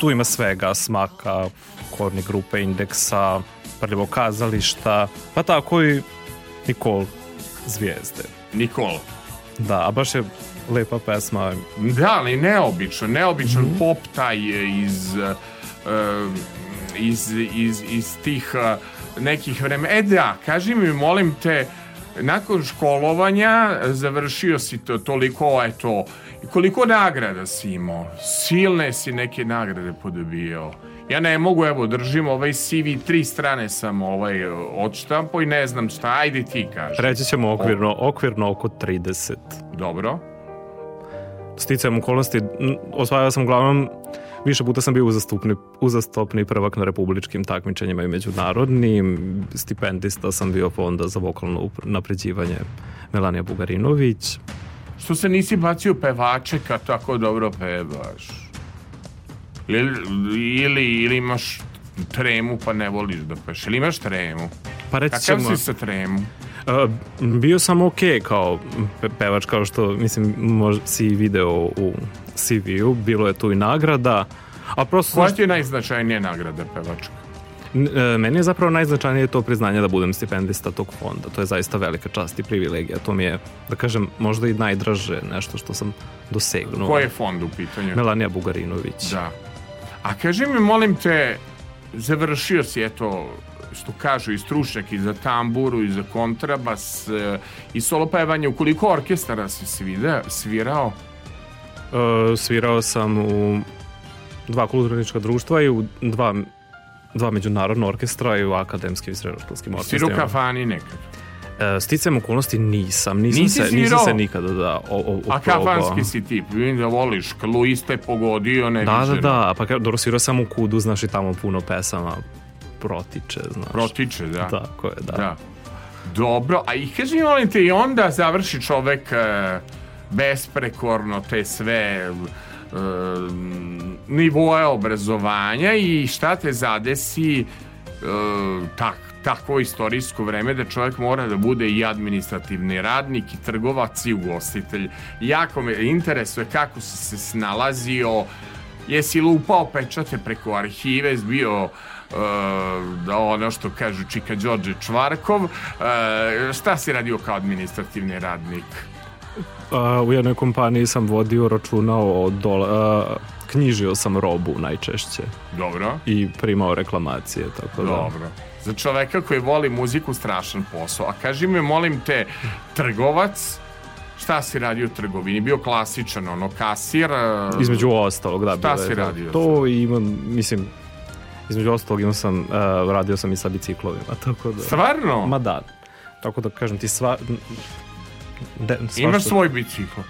tu ima svega, smaka, korni grupe, indeksa, prljivo kazališta, pa tako i Nikol zvijezde. Nikol. Da, a baš je lepa pesma. Da, ali neobično, neobičan pop taj iz, uh, iz, iz, iz tih uh, nekih vremena. E da, kaži mi, molim te, nakon školovanja završio si to toliko, eto, koliko nagrada si imao? Silne si neke nagrade podobijao. Ja ne mogu, evo, držim ovaj CV, tri strane sam ovaj odštampo i ne znam šta, ajde ti kaži. Reći ćemo okvirno, okvirno oko 30. Dobro. Sticajem okolnosti, osvajao sam uglavnom Više puta sam bio uzastupni, uzastopni prvak na republičkim takmičenjima i međunarodnim. Stipendista sam bio fonda za vokalno napređivanje Melanija Bugarinović. Što se nisi bacio pevače kad tako dobro pevaš? Ili, ili, ili imaš tremu pa ne voliš da peš? Ili imaš tremu? Pa reći Kakav ćemo, si sa tremu? a, bio sam ok kao pe- pevač, kao što mislim možda si video u CV-u, bilo je tu i nagrada, a prosto Koja ti je najznačajnija nagrada pevačka? E, Meni je zapravo najznačajnije to priznanje da budem stipendista tog fonda. To je zaista velika čast i privilegija. To mi je, da kažem, možda i najdraže nešto što sam dosegnuo. Koji je fond u pitanju? Melanija Bugarinović. Da. A kaži mi, molim te, završio si, eto, što kažu i stručnjak i za tamburu i za kontrabas e, i solo pevanje. U koliko orkestara si svida, svirao? E, svirao sam u dva kulturnička društva i u dva, dva međunarodna orkestra i u akademskim i srednjoškolskim orkestrima. kafani nekad. E, sticajem okolnosti nisam. Nisam, Nisi se, nisam se nikada da o, o, A kafanski si tip, vidim da voliš, Luiste pogodio, ne Da, da, da, pa dobro, svirao sam u kudu, znaš i tamo puno pesama protiče, znaš. Protiče, da. Tako je, da. Da. Dobro, a i kaži mi, molim te, i onda završi čovek e, besprekorno te sve e, nivoje obrazovanja i šta te zadesi e, tak, takvo istorijsko vreme da čovjek mora da bude i administrativni radnik i trgovac i ugostitelj. Jako me interesuje kako si se snalazio, jesi lupao pečate preko arhive, bio Uh, da ono što kažu Čika Đorđe Čvarkov uh, šta si radio kao administrativni radnik A, u jednoj kompaniji sam vodio računa o dola, a, knjižio sam robu najčešće dobro i primao reklamacije, tako da. Dobro. Za čoveka koji voli muziku strašan posao. A kaži mi, molim te, trgovac, šta si radio u trgovini? Bio klasičan, ono, kasir? e, Između ostalog, da. Šta bilo si to. radio? To i imam, mislim, između ostalog imam sam, radio sam i sa biciklovima, tako da. Stvarno? Ma da. Tako da kažem ti sva... De, svašta- Imaš svoj bicikl?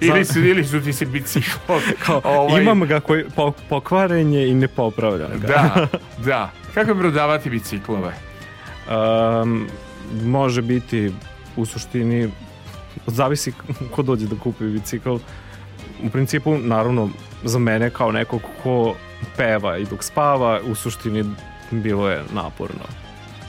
Ili su, ili su ti se bicikl? Kao, ovaj, Imam ga koji po, pokvaren je i ne popravljam ga. Da, da. Kako je prodavati biciklove? Um, može biti u suštini zavisi ko dođe da kupi bicikl u principu naravno za mene kao nekog ko peva i dok spava u suštini bilo je naporno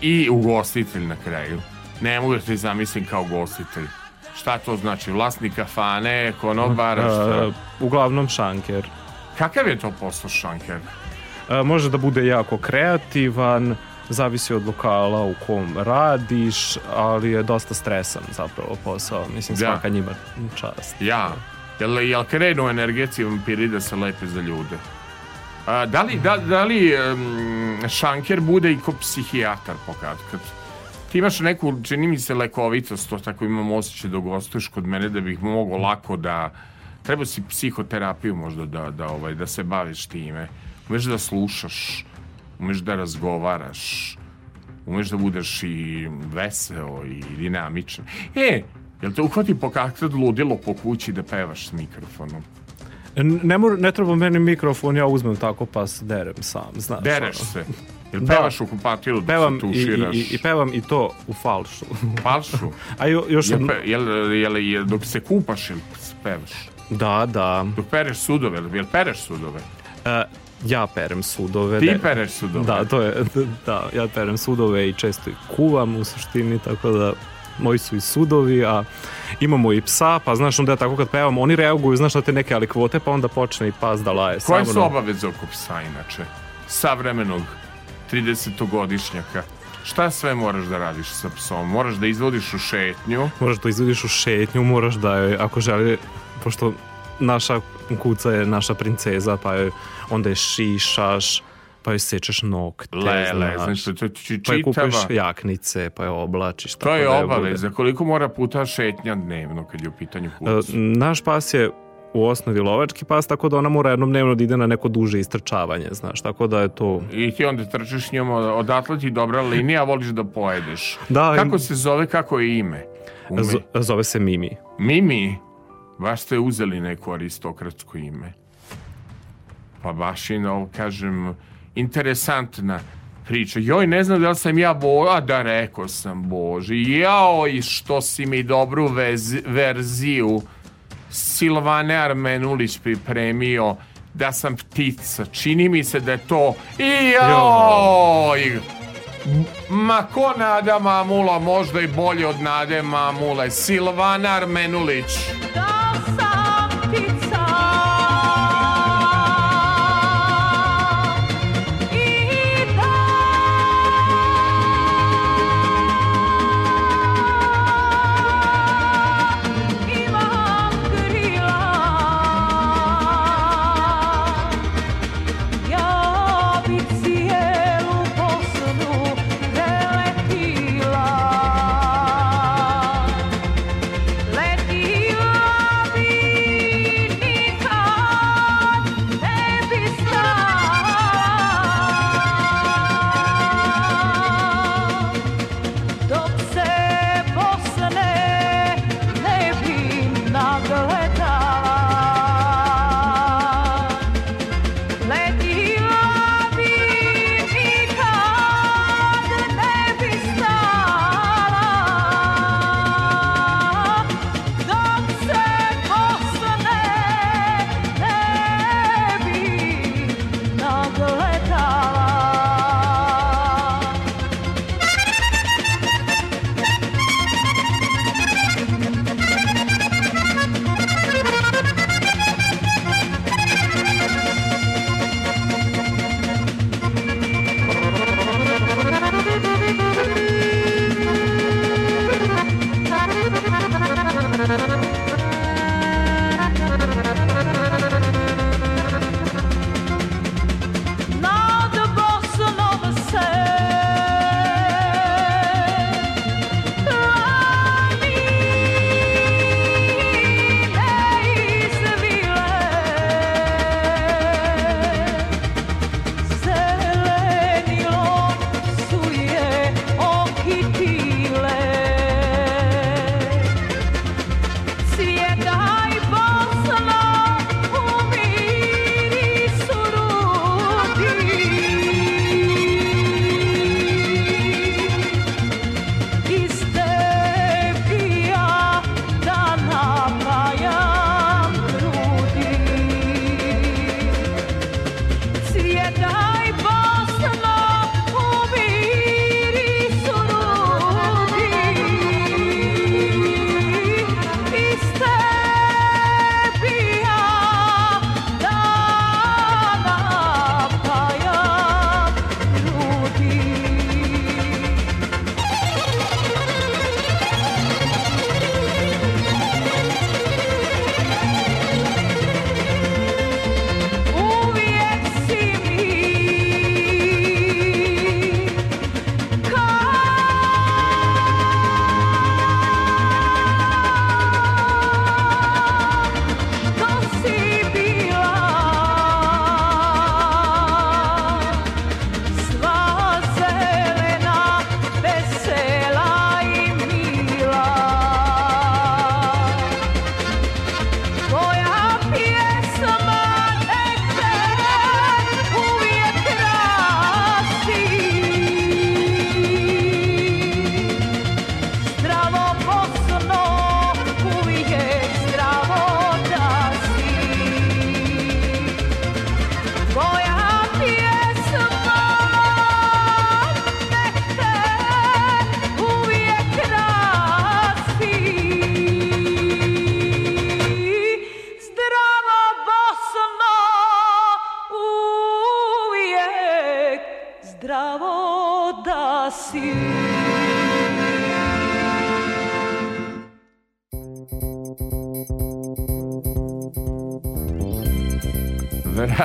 I ugostitelj na kraju. Ne mogu da te zamislim kao ugostitelj. Šta to znači? Vlasnik kafane, konobar, šta? E, uglavnom šanker. Kakav je to posao šanker? E, može da bude jako kreativan, zavisi od lokala u kom radiš, ali je dosta stresan zapravo posao. Mislim, Da. svaka njima čast. Ja. Jel, jel krenu energetski vampiri da se lepe za ljude? A, da li, da, da li em, šanker bude i ko psihijatar pokad? Kad ti imaš neku, čini mi se, lekovitost, to tako imam osjećaj da gostuješ kod mene da bih mogao lako da... Treba si psihoterapiju možda da, da, ovaj, da se baviš time. Umeš da slušaš, umeš da razgovaraš, umeš da budeš i veseo i dinamičan. E, jel te uhvati pokakad ludilo po kući da pevaš s mikrofonom? Ne, mora, ne treba meni mikrofon, ja uzmem tako pa derem sam, znaš. Dereš ono. se. Jel Da. pevaš u kupatilu da Pevam se i, i, tuširaš? i, i pevam i to u falšu. Falšu? A jo, još Jel, jel, jel, jel, dok se kupaš ili pevaš? Da, da. Dok pereš sudove, jel pereš sudove? E, ja perem sudove. Ti de- pereš sudove? Da, to je, da, ja perem sudove i često i kuvam u suštini, tako da moji su i sudovi, a imamo i psa, pa znaš onda ja tako kad pevam, oni reaguju, znaš na te neke alikvote, pa onda počne i pas da laje. Koje su na- obaveze oko psa inače? Savremenog 30-godišnjaka. Šta sve moraš da radiš sa psom? Moraš da izvodiš u šetnju. Moraš da izvodiš u šetnju, moraš da joj, ako želi, pošto naša kuca je naša princeza, pa joj onda je šišaš, pa joj sečeš nokte, Lele, znaš. znači to je či- pa joj kupiš čitava- jaknice, pa je oblačiš. To je da joj obaveza. Koliko mora puta šetnja dnevno kad je u pitanju? E, Naš pas je u osnovi lovački pas, tako da ona mora jednom dnevno da ide na neko duže istrčavanje, znaš, tako da je to... I ti onda trčiš njom, odatle ti dobra linija, a voliš da pojedeš. Da, Kako se zove, kako je ime? Ume. Zove se Mimi. Mimi, baš ste uzeli neko aristokratsko ime. Pa baš je, no, kažem, interesantna priča. Joj, ne znam da li sam ja bo... A da, rekao sam, Bože. Joj, što si mi dobru vez... verziju Silvane Armenulić pripremio da sam ptica. Čini mi se da je to... I joj! Ma ko Nada Mamula, možda i bolje od Nade Mamule. Silvana Armenulić. Da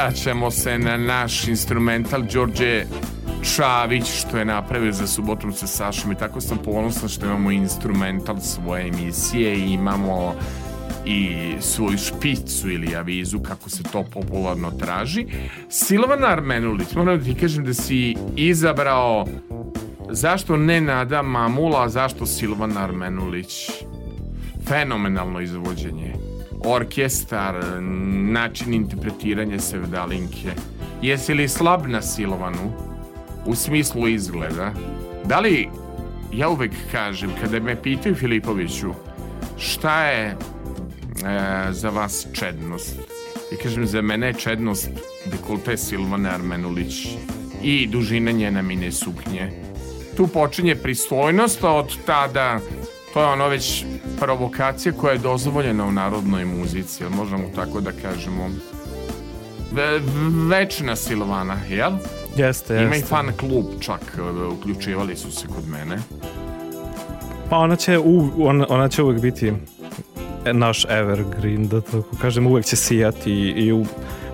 Vraćamo se na naš instrumental Đorđe Čavić što je napravio za subotom sa Sašom i tako sam ponosan što imamo instrumental svoje emisije i imamo i svoju špicu ili avizu kako se to popularno traži. Silvana Armenulić, moram da ti kažem da si izabrao zašto ne Nada Mamula, a zašto Silvana Armenulić? Fenomenalno izvođenje. Orkestar, način interpretiranja sevdalinke. Jesi li slab na Silvanu? U smislu izgleda. Da li, ja uvek kažem, kada me pitaju Filipoviću, šta je e, za vas čednost? I kažem, za mene je čednost dekolte Silvane Armenulić i dužina njene mine suknje. Tu počinje pristojnost, a od tada to je ono već provokacija koja je dozvoljena u narodnoj muzici, jel možemo tako da kažemo. Ve, večna Silvana, jel? Jeste, Ima i jeste. fan klub čak, e, uključivali su se kod mene. Pa ona će, u, ona, ona će uvek biti naš evergreen, da tako kažem, uvek će sijati i, i u,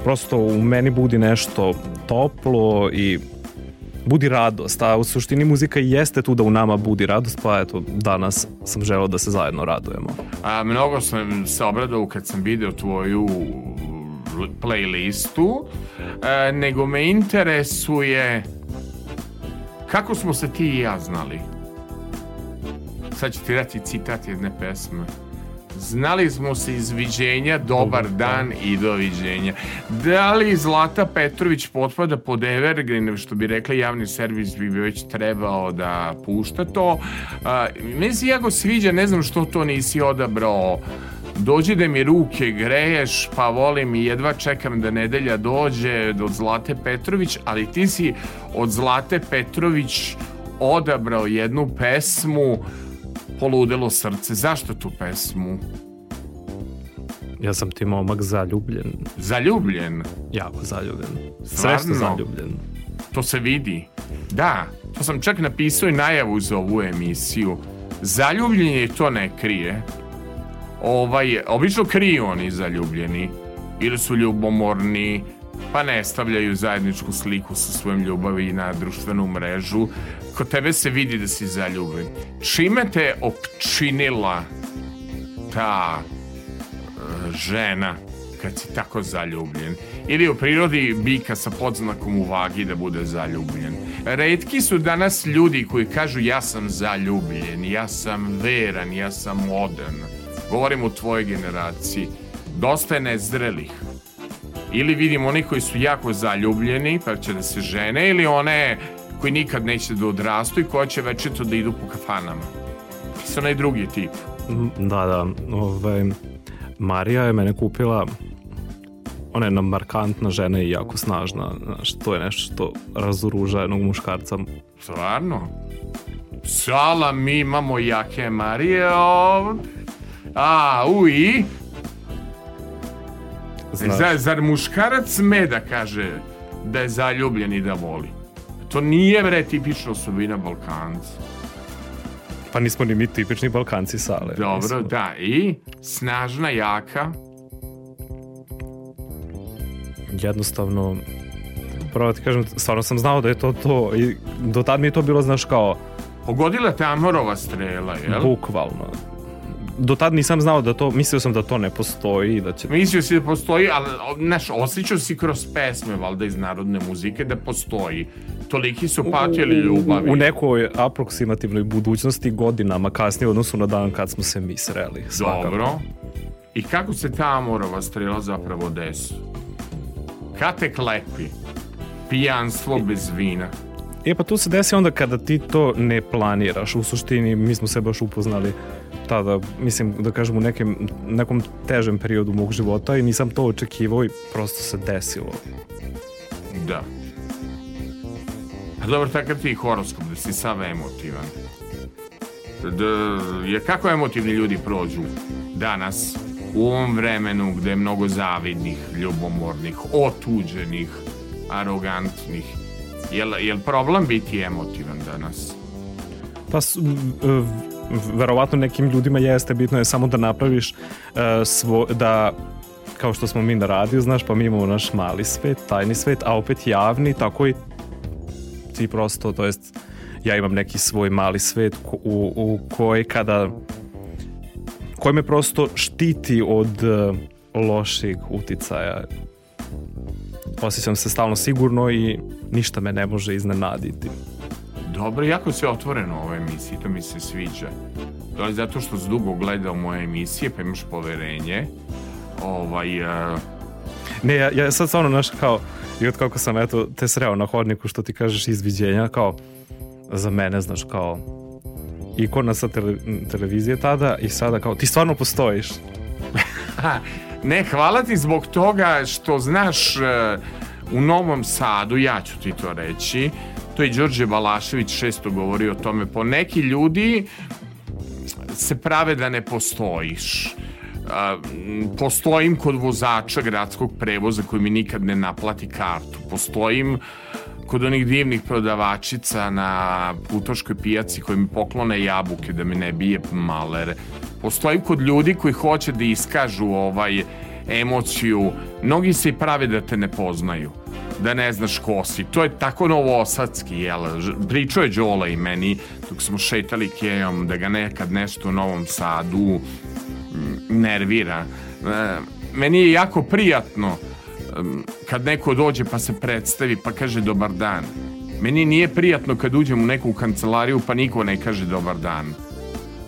prosto u meni budi nešto toplo i budi radost, a u suštini muzika jeste tu da u nama budi radost, pa eto, danas sam želeo da se zajedno radujemo. A, mnogo sam se obradao kad sam video tvoju playlistu, e, nego me interesuje kako smo se ti i ja znali. Sad ću ti dati citat jedne pesme. Znali smo se iz viđenja, dobar dan i doviđenja. Da li Zlata Petrović potpada pod Evergreen, što bi rekli javni servis bi već trebao da pušta to. A, meni se jako sviđa, ne znam što to nisi odabrao dođi da mi ruke greješ, pa volim i jedva čekam da nedelja dođe od Zlate Petrović, ali ti si od Zlate Petrović odabrao jednu pesmu Poludelo srce. Zašto tu pesmu? Ja sam ti momak zaljubljen, Zaljubljen. jako zaljubljen. Srećno zaljubljen. To se vidi. Da, to sam čak napisao i najavu za ovu emisiju. Zaljubljenje to ne krije. Ovaj, obično kriju oni zaljubljeni. Ili su ljubomorni, pa ne stavljaju zajedničku sliku sa svojom ljubavi na društvenu mrežu. Kod tebe se vidi da si zaljubljen. Čime te opčinila ta e, žena kad si tako zaljubljen. Ili u prirodi bika sa podznakom u vagi da bude zaljubljen. Redki su danas ljudi koji kažu ja sam zaljubljen, ja sam veran, ja sam modan. Govorim u tvojoj generaciji. Dosta je nezrelih. Ili vidim oni koji su jako zaljubljeni pa će da se žene ili one koji nikad neće da odrastu i koji će večito da idu po kafanama. Si onaj drugi tip. Da, da. Ovaj, Marija je mene kupila ona je markantna žena i jako snažna. Znaš, to je nešto što razoruža jednog muškarca. Stvarno? Sala, mi imamo jake Marije. A, u i? Znaš, Zar, zar muškarac sme da kaže da je zaljubljen i da voli? To nije bre tipična osobina Balkanca. pa nismo ni mi tipični Balkanci sale. Dobro, Nismo. da. I snažna, jaka. Jednostavno, pravo ti kažem, stvarno sam znao da je to to i do tad mi je to bilo, znaš, kao Pogodila te Amorova strela, jel? bukvalno. Do tad nisam znao da to, mislio sam da to ne postoji i da će Mislio si da postoji, ali, znaš, osjećao si kroz pesme, valjda, iz narodne muzike, da postoji. Toliki su patili ljubavi. u nekoj aproksimativnoj budućnosti godinama kasnije u odnosu na dan kad smo se mi sreli. Svakako. Dobro. I kako se ta Amorova strela zapravo desi? Kad te klepi? Pijanstvo bez vina. E pa tu se desi onda kada ti to ne planiraš. U suštini mi smo se baš upoznali tada, mislim da kažem u nekem, nekom težem periodu mog života i nisam to očekivao i prosto se desilo. Da. A dobro, takav ti horoskop, da si sav emotivan. Da, je kako emotivni ljudi prođu danas u ovom vremenu gde je mnogo zavidnih, ljubomornih, otuđenih, arogantnih Jel, jel problem biti emotivan danas? Pa verovatno nekim ljudima jeste bitno je samo da napraviš e, svo, da kao što smo mi na radiju, znaš, pa mi imamo naš mali svet, tajni svet, a opet javni, tako i ti prosto, to jest ja imam neki svoj mali svet u, u koji kada koji me prosto štiti od e, loših uticaja. Osjećam se stalno sigurno i ništa me ne može iznenaditi. Dobro, jako si otvoren u ovoj emisiji, to mi se sviđa. To je zato što dugo gledao moje emisije, pa imaš poverenje. Ovaj, e, Ne, ja, ja sad stvarno, znaš, kao, i od kako sam, eto, te sreo na hodniku, što ti kažeš izviđenja, kao, za mene, znaš, kao, ikona sa tele, televizije tada i sada, kao, ti stvarno postojiš. Ne, hvala ti zbog toga što znaš e, u Novom Sadu, ja ću ti to reći, to je Đorđe Balašević često govori o tome, po neki ljudi se prave da ne postojiš. M, postojim kod vozača gradskog prevoza koji mi nikad ne naplati kartu. Postojim kod onih divnih prodavačica na putoškoj pijaci koji mi poklone jabuke da mi ne bije maler. Postojim kod ljudi koji hoće da iskažu ovaj emociju. Mnogi se i prave da te ne poznaju da ne znaš ko si. To je tako novosadski, jel? Pričao je Đola i meni dok smo šetali kejom da ga nekad nešto u Novom Sadu nervira. E, meni je jako prijatno kad neko dođe pa se predstavi pa kaže dobar dan. Meni nije prijatno kad uđem u neku kancelariju pa niko ne kaže dobar dan.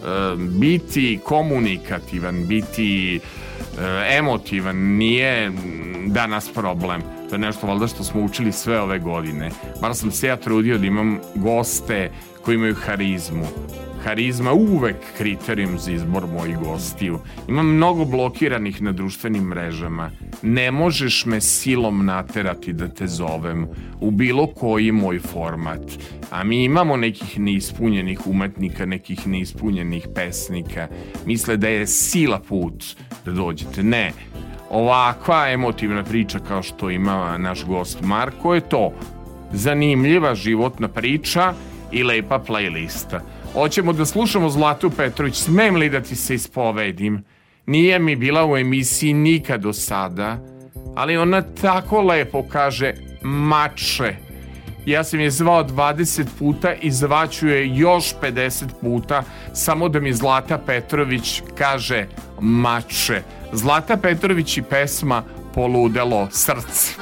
E, biti komunikativan, biti e, emotivan nije danas problem. To je nešto valjda što smo učili sve ove godine. Bar sam se ja trudio da imam goste koji imaju harizmu. Harizma uvek kriterijum za izbor mojih gostiju. Imam mnogo blokiranih na društvenim mrežama. Ne možeš me silom naterati da te zovem u bilo koji moj format. A mi imamo nekih neispunjenih umetnika, nekih neispunjenih pesnika. Misle da je sila put da dođete. Ne, ovakva emotivna priča kao što ima naš gost Marko je to zanimljiva životna priča i lepa playlista. Hoćemo da slušamo Zlatu Petrović, smem li da ti se ispovedim? Nije mi bila u emisiji nikad do sada, ali ona tako lepo kaže mače. Ja sam je zvao 20 puta i zvaću je još 50 puta samo da mi Zlata Petrović kaže mače. Zlata Petrović i pesma Poludelo srce.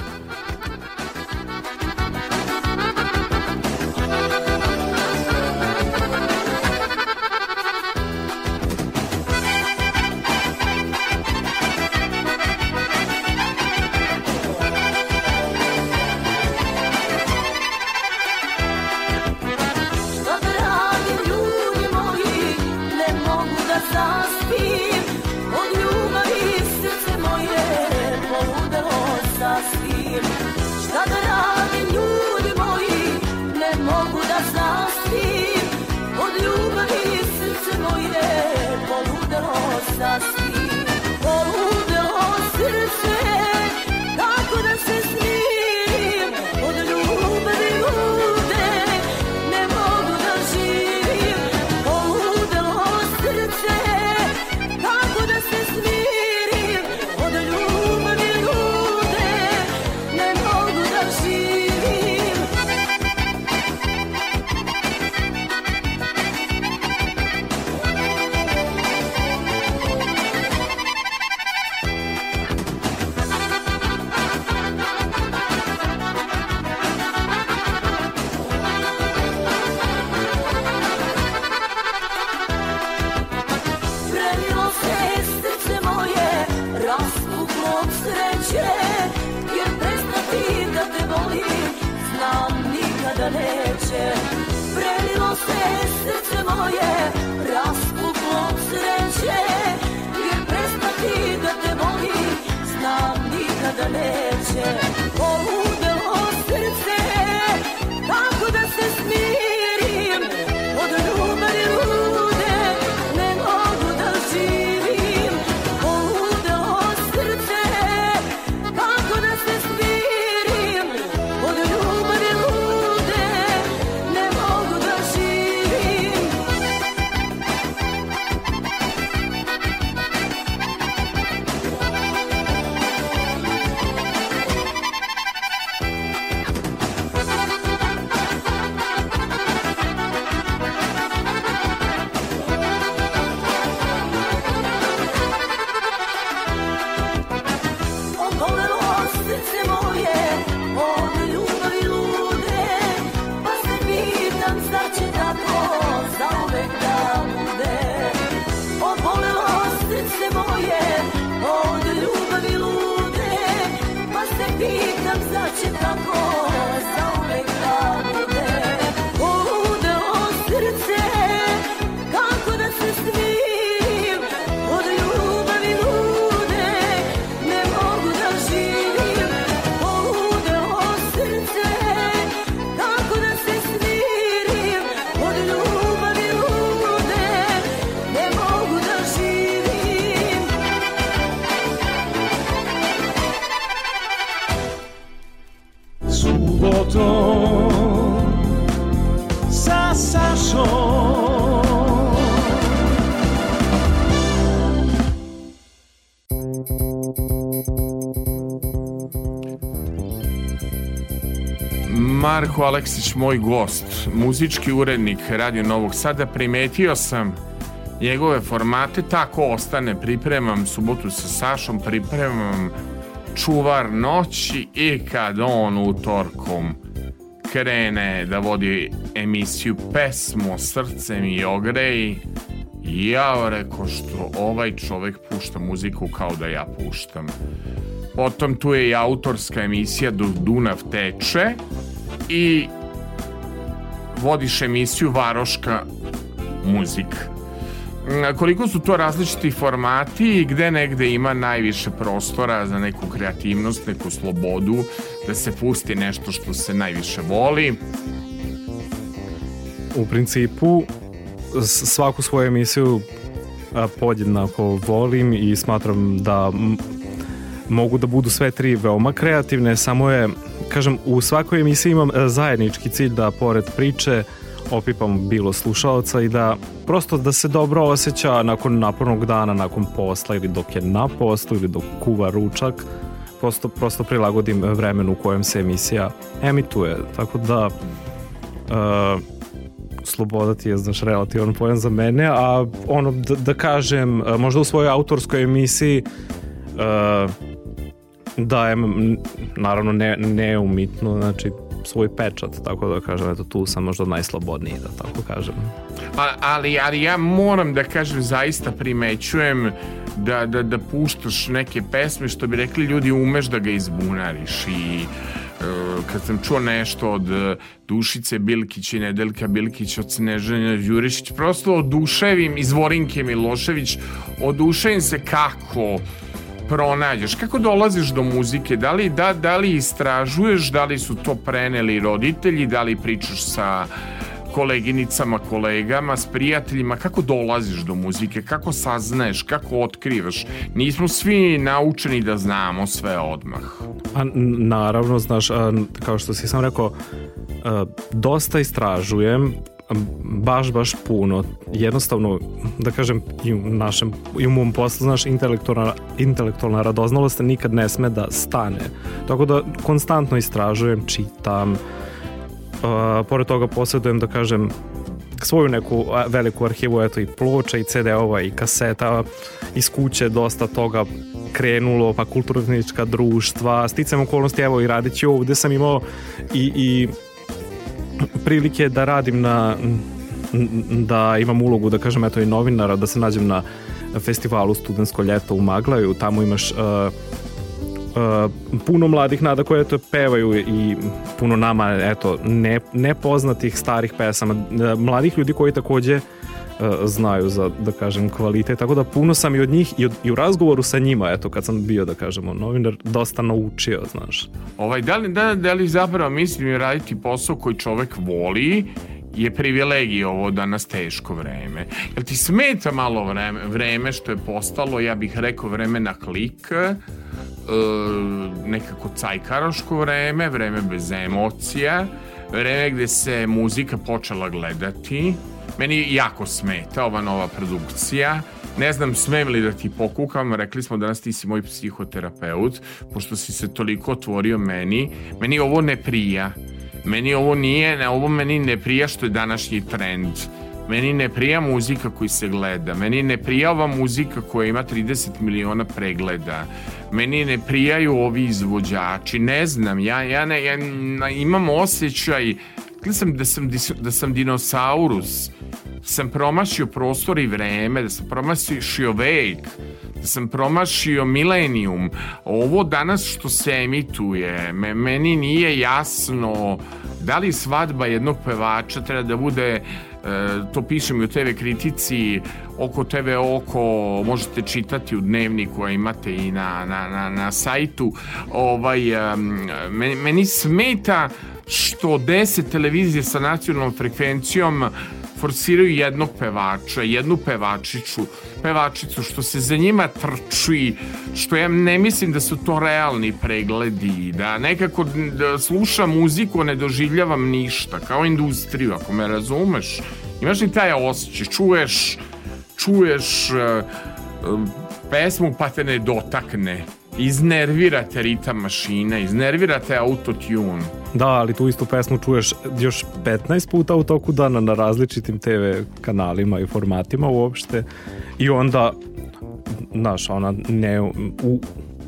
Marko Aleksić, moj gost, muzički urednik Radio Novog Sada, primetio sam njegove formate, tako ostane, pripremam subotu sa Sašom, pripremam čuvar noći i kad on utorkom krene da vodi emisiju pesmo Srce mi ogreji, ja reko što ovaj čovek pušta muziku kao da ja puštam. Potom tu je i autorska emisija Dunav teče i vodiš emisiju Varoška muzika. Koliko su to različiti formati i gde negde ima najviše prostora za neku kreativnost, neku slobodu, da se pusti nešto što se najviše voli. U principu svaku svoju emisiju podjednako volim i smatram da mogu da budu sve tri veoma kreativne, samo je, kažem, u svakoj emisiji imam e, zajednički cilj da pored priče opipam bilo slušalca i da prosto da se dobro osjeća nakon napornog dana, nakon posla ili dok je na poslu ili dok kuva ručak, prosto, prosto prilagodim vremenu u kojem se emisija emituje. Tako da uh, sloboda ti je, znaš, relativan pojam za mene, a ono, da, da kažem, a, možda u svojoj autorskoj emisiji uh, dajem, naravno, ne, neumitno, znači, svoj pečat, tako da kažem, eto, tu sam možda najslobodniji, da tako kažem. A, ali, ali ja moram da kažem, zaista primećujem da, da, da puštaš neke pesme, što bi rekli ljudi, umeš da ga izbunariš i e, kad sam čuo nešto od e, Dušice Bilkić i Nedeljka Bilkić od Snežanja Đurišić, prosto oduševim iz Vorinke Milošević, oduševim se kako pronađeš, kako dolaziš do muzike, da li, da, da li istražuješ, da li su to preneli roditelji, da li pričaš sa koleginicama, kolegama, s prijateljima, kako dolaziš do muzike, kako saznaješ, kako otkrivaš. Nismo svi naučeni da znamo sve odmah. A naravno, znaš, a, kao što si sam rekao, a, dosta istražujem, baš, baš puno. Jednostavno, da kažem, i u našem, i u mom poslu, znaš, intelektualna, intelektualna radoznalost nikad ne sme da stane. Tako da, konstantno istražujem, čitam, a, pored toga posjedujem, da kažem, svoju neku veliku arhivu, eto i ploča i CD-ova i kaseta, iz kuće dosta toga krenulo, pa kulturnička društva, sticam okolnosti, evo i radići ovde sam imao i, i prilike da radim na da imam ulogu da kažem eto i novinara da se nađem na festivalu Studensko ljeto u Maglaju tamo imaš uh, uh, puno mladih nada koje eto pevaju i puno nama eto ne, nepoznatih starih pesama. Uh, mladih ljudi koji takođe uh, znaju za, da kažem, kvalitet, tako da puno sam i od njih i, od, i u razgovoru sa njima, eto, kad sam bio, da kažemo, novinar, dosta naučio, znaš. Ovaj, da, li, da, da li zapravo mislim raditi posao koji čovek voli je privilegija ovo danas teško vreme. Jel ti smeta malo vreme, vreme što je postalo, ja bih rekao, vreme na klik, e, nekako cajkaroško vreme, vreme bez emocija, vreme gde se muzika počela gledati. Meni jako smeta ova nova produkcija. Ne znam, smem li da ti pokukam, rekli smo danas ti si moj psihoterapeut, pošto si se toliko otvorio meni. Meni ovo ne prija. Meni ovo nije, ne, ovo meni ne prija što je današnji trend. Meni ne prija muzika koji se gleda. Meni ne prija ova muzika koja ima 30 miliona pregleda. Meni ne prijaju ovi izvođači. Ne znam, ja, ja, ne, ja imam osjećaj Rekli sam da sam, da sam dinosaurus, sam promašio prostor i vreme, da sam promašio vek, da sam promašio milenijum. Ovo danas što se emituje, me, meni nije jasno da li svadba jednog pevača treba da bude e, to pišem i u TV kritici oko TV oko možete čitati u dnevniku a imate i na, na, na, na sajtu ovaj, meni, meni smeta što 10 televizije sa nacionalnom frekvencijom forsiraju jednog pevača, jednu pevačiću, pevačicu, što se za njima trči, što ja ne mislim da su to realni pregledi, da nekako da slušam muziku, ne doživljavam ništa, kao industriju, ako me razumeš. Imaš li taj osjećaj, čuješ, čuješ uh, pesmu pa te ne dotakne, iznervirate ritam mašine, iznervirate autotune. Da, ali tu istu pesmu čuješ još 15 puta u toku dana na različitim TV kanalima i formatima uopšte i onda znaš, ona ne u,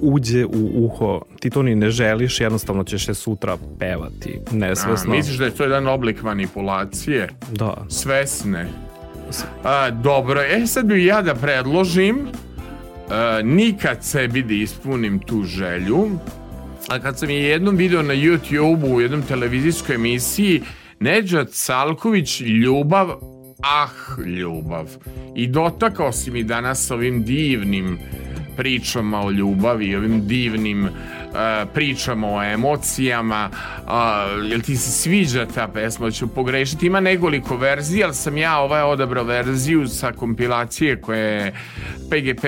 uđe u uho, ti to ni ne želiš, jednostavno ćeš je sutra pevati, A, nesvesno. misliš da je to jedan oblik manipulacije? Da. Svesne. A, dobro, e sad bi ja da predložim a, nikad sebi da ispunim tu želju, a kad sam je jednom video na YouTube-u u jednom televizijskoj emisiji Neđat Salković ljubav ah ljubav. I dotakao si mi danas ovim divnim pričama o ljubavi ovim divnim uh, pričama o emocijama uh, jel ti se sviđa ta pesma? Ću pogrešiti? Ima nekoliko verzija ali sam ja ovaj odabrao verziju sa kompilacije koje je PGP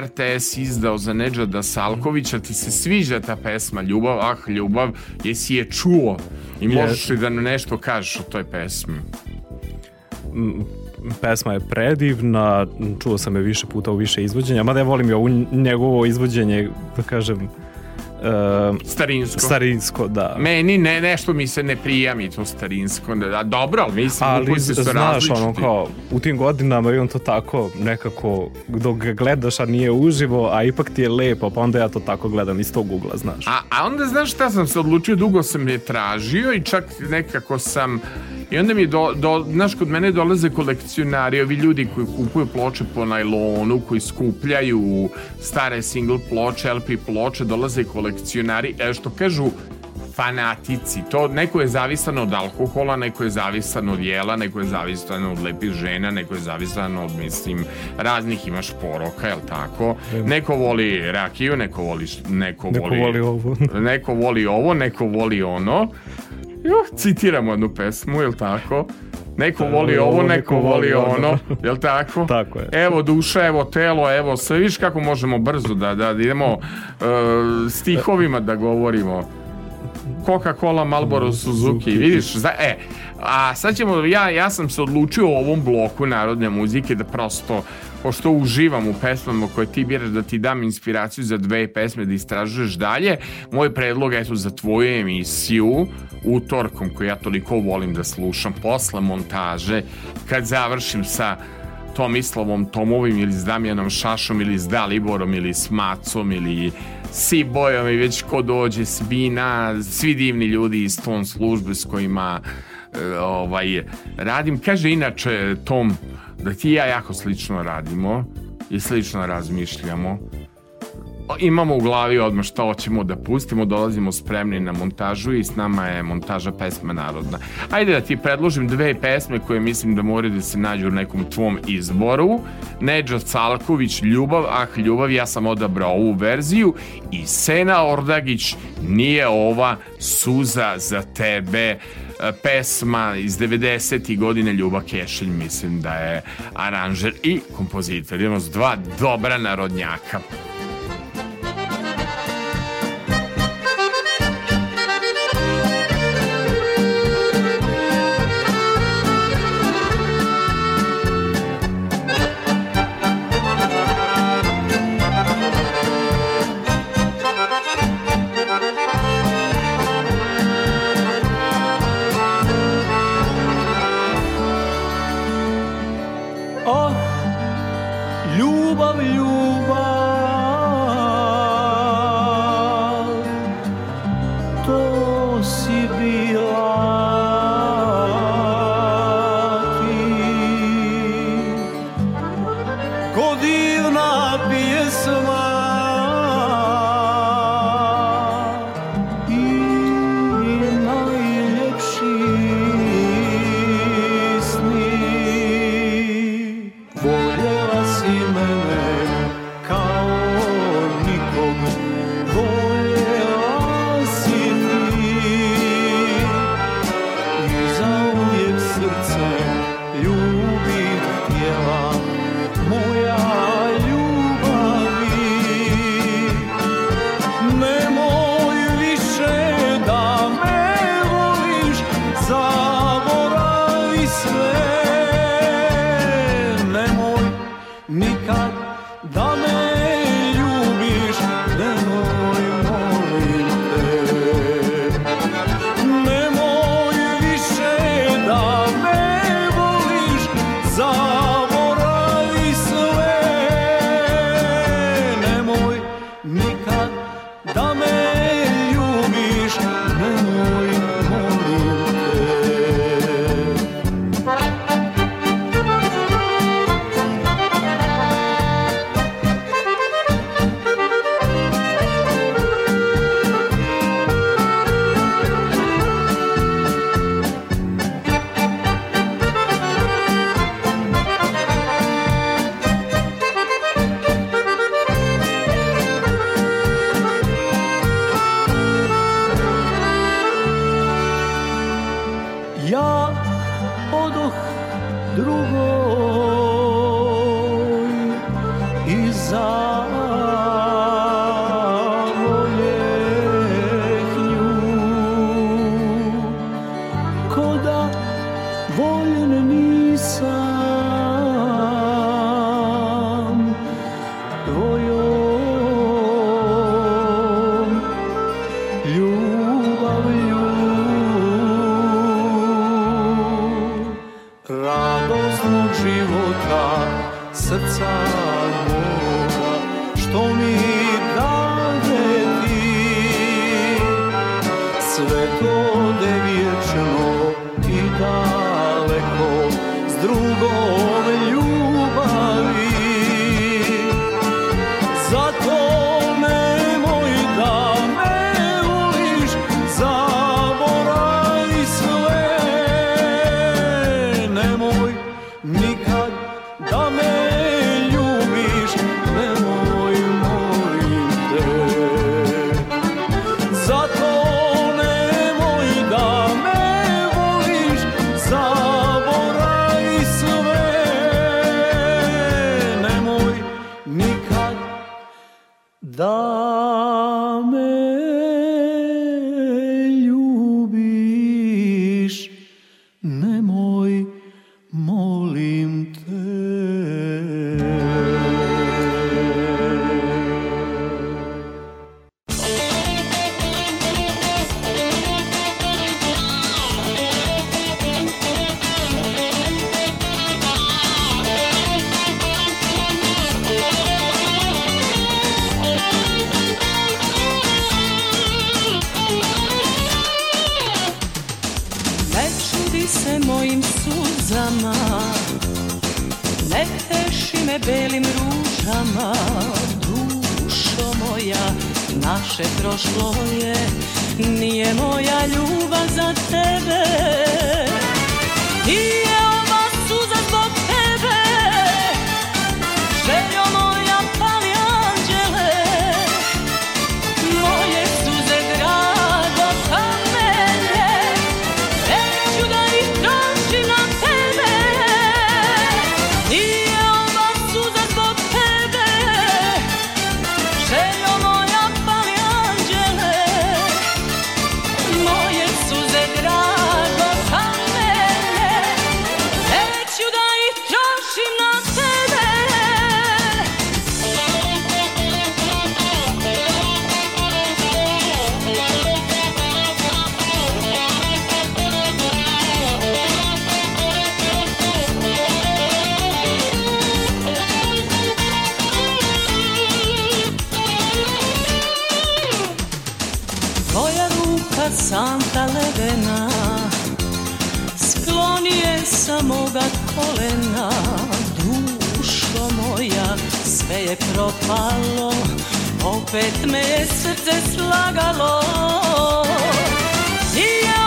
RTS izdao za Nedžada Salkovića. Ti se sviđa ta pesma? Ljubav, ah ljubav. Jesi je čuo? I možeš li da nešto kažeš o toj pesmi? Pesma je predivna, čuo sam je više puta u više izvođenja, mada ja volim i ovo njegovo izvođenje, da kažem, uh, starinsko starinsko, da. Meni ne, nešto mi se ne prija mi to starinsko. A dobro, ali mislim Ali se znaš, različiti. ono kao, u tim godinama on to tako nekako, dok ga gledaš, a nije uživo, a ipak ti je lepo, pa onda ja to tako gledam iz tog ugla, znaš. A, a onda znaš šta sam se odlučio, dugo sam je tražio i čak nekako sam i onda mi do, do, znaš, kod mene dolaze kolekcionari, ovi ljudi koji kupuju ploče po najlonu, koji skupljaju stare single ploče, LP ploče, dolaze kolekcionari, e, što kažu fanatici. To neko je zavisan od alkohola, neko je zavisan od jela, neko je zavisan od lepih žena, neko je zavisan od, mislim, raznih imaš poroka, jel tako? Neko voli rakiju, neko voli, neko, Neko voli ovo. neko voli ovo, neko voli ono. Jo, citiramo jednu pesmu, jel tako? Neko voli ovo, neko voli ono, jel tako? Tako je. Evo duša, evo telo, evo sve, vidiš kako možemo brzo da, da idemo uh, stihovima da govorimo. Coca-Cola, Marlboro, Suzuki, vidiš, za, e, a sad ćemo, ja, ja sam se odlučio u ovom bloku narodne muzike da prosto, pošto uživam u pesmama koje ti biraš, da ti dam inspiraciju za dve pesme da istražuješ dalje, moj predlog eto za tvoju emisiju utorkom koju ja toliko volim da slušam posle montaže, kad završim sa Tomislavom Tomovim ili s Damjanom Šašom ili s Daliborom ili s Macom ili Sibojom i već ko dođe Sbina, svi divni ljudi iz ton službe s kojima e, ovaj, radim. Kaže inače Tom da ti i ja jako slično radimo i slično razmišljamo. Imamo u glavi odmah šta hoćemo da pustimo, dolazimo spremni na montažu i s nama je montaža pesma narodna. Ajde da ti predložim dve pesme koje mislim da moraju da se nađu u nekom tvom izboru. Neđa Calković, Ljubav, ah ljubav, ja sam odabrao ovu verziju i Sena Ordagić, nije ova suza za tebe e, pesma iz 90. godine Ljuba Kešelj, mislim da je aranžer i kompozitor. Idemo s dva dobra narodnjaka. moja ljubav za tebe. Ti malo Opet me srce slagalo. I ja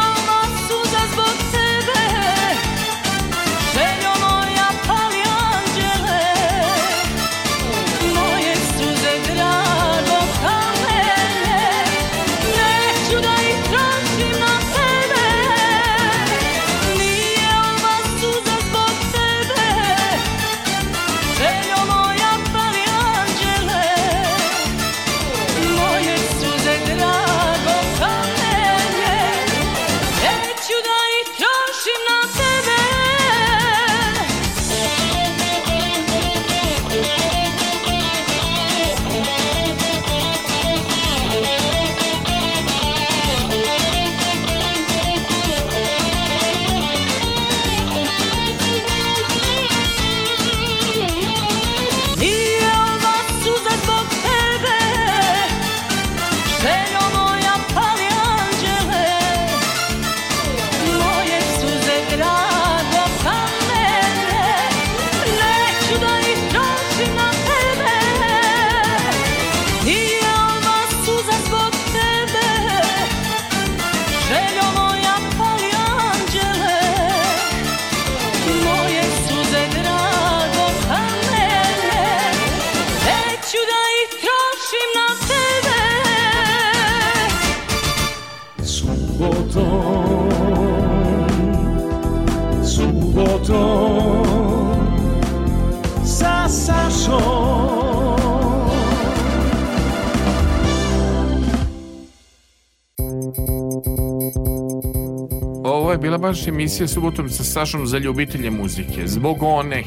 bila baš emisija subotom sa Sašom za ljubitelje muzike. Zbog one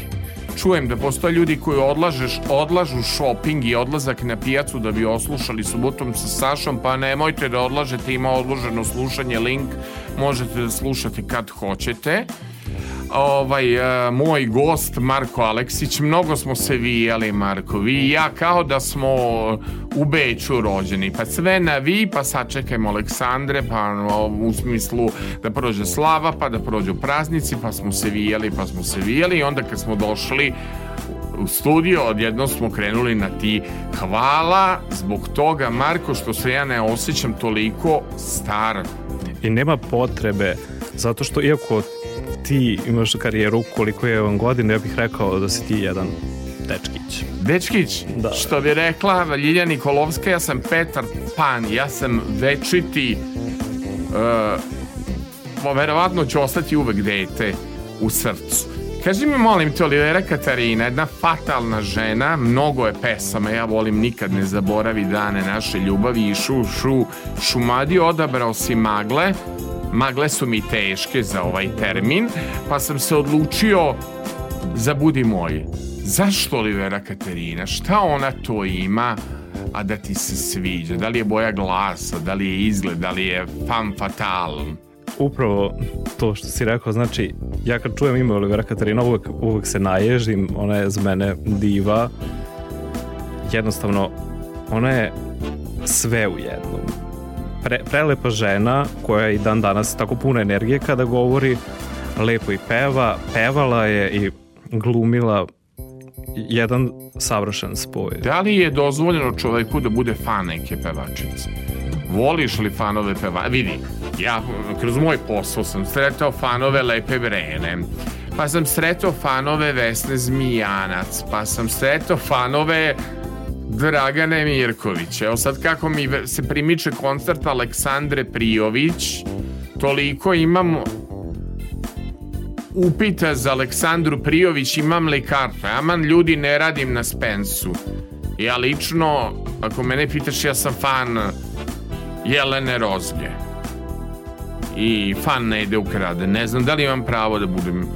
čujem da postoje ljudi koji odlažeš, odlažu shopping i odlazak na pijacu da bi oslušali subotom sa Sašom, pa nemojte da odlažete, ima odloženo slušanje, link možete da slušate kad hoćete. Ovaj, e, moj gost Marko Aleksić, mnogo smo se vijali Marko, vi i ja kao da smo u Beću rođeni, pa sve na vi, pa sačekajmo Aleksandre, pa u smislu da prođe slava, pa da prođu praznici, pa smo se vijali, pa smo se vijali. I onda kad smo došli u studio, odjedno smo krenuli na ti hvala. Zbog toga Marko što se ja ne osjećam toliko star. I nema potrebe, zato što iako ti imaš karijeru koliko je vam godina, ja bih rekao da si ti jedan dečkić. Dečkić, Da. što bi rekla Ljilja Nikolovska, ja sam Petar Pan, ja sam večiti, uh, verovatno ću ostati uvek dete u srcu. Kaži mi, molim te, Olivera Katarina, jedna fatalna žena, mnogo je pesama, ja volim nikad ne zaboravi dane naše ljubavi i šu, šu, šumadi, odabrao si magle, magle su mi teške za ovaj termin, pa sam se odlučio za Budi moj. Zašto Olivera Katerina? Šta ona to ima, a da ti se sviđa? Da li je boja glasa, da li je izgled, da li je fan fatal? Upravo to što si rekao, znači, ja kad čujem ime Olivera Katarina, uvek, uvek se naježim, ona je za mene diva. Jednostavno, ona je sve u jednom. Pre, prelepa žena koja je i dan danas tako puna energije kada govori, lepo i peva, pevala je i glumila jedan savršen spoj. Da li je dozvoljeno čoveku da bude fan neke pevačice? Voliš li fanove peva? Vidi, ja kroz moj posao sam sretao fanove Lepe Brene, pa sam sretao fanove Vesne Zmijanac, pa sam sretao fanove Dragane Mirković. Evo sad kako mi se primiče koncert Aleksandre Prijović, toliko imam upita za Aleksandru Prijović imam li kartu. Aman ljudi ne radim na Spensu. Ja lično, ako mene pitaš, ja sam fan Jelene Rozge. I fan ne ide ukrade. Ne znam da li imam pravo da budem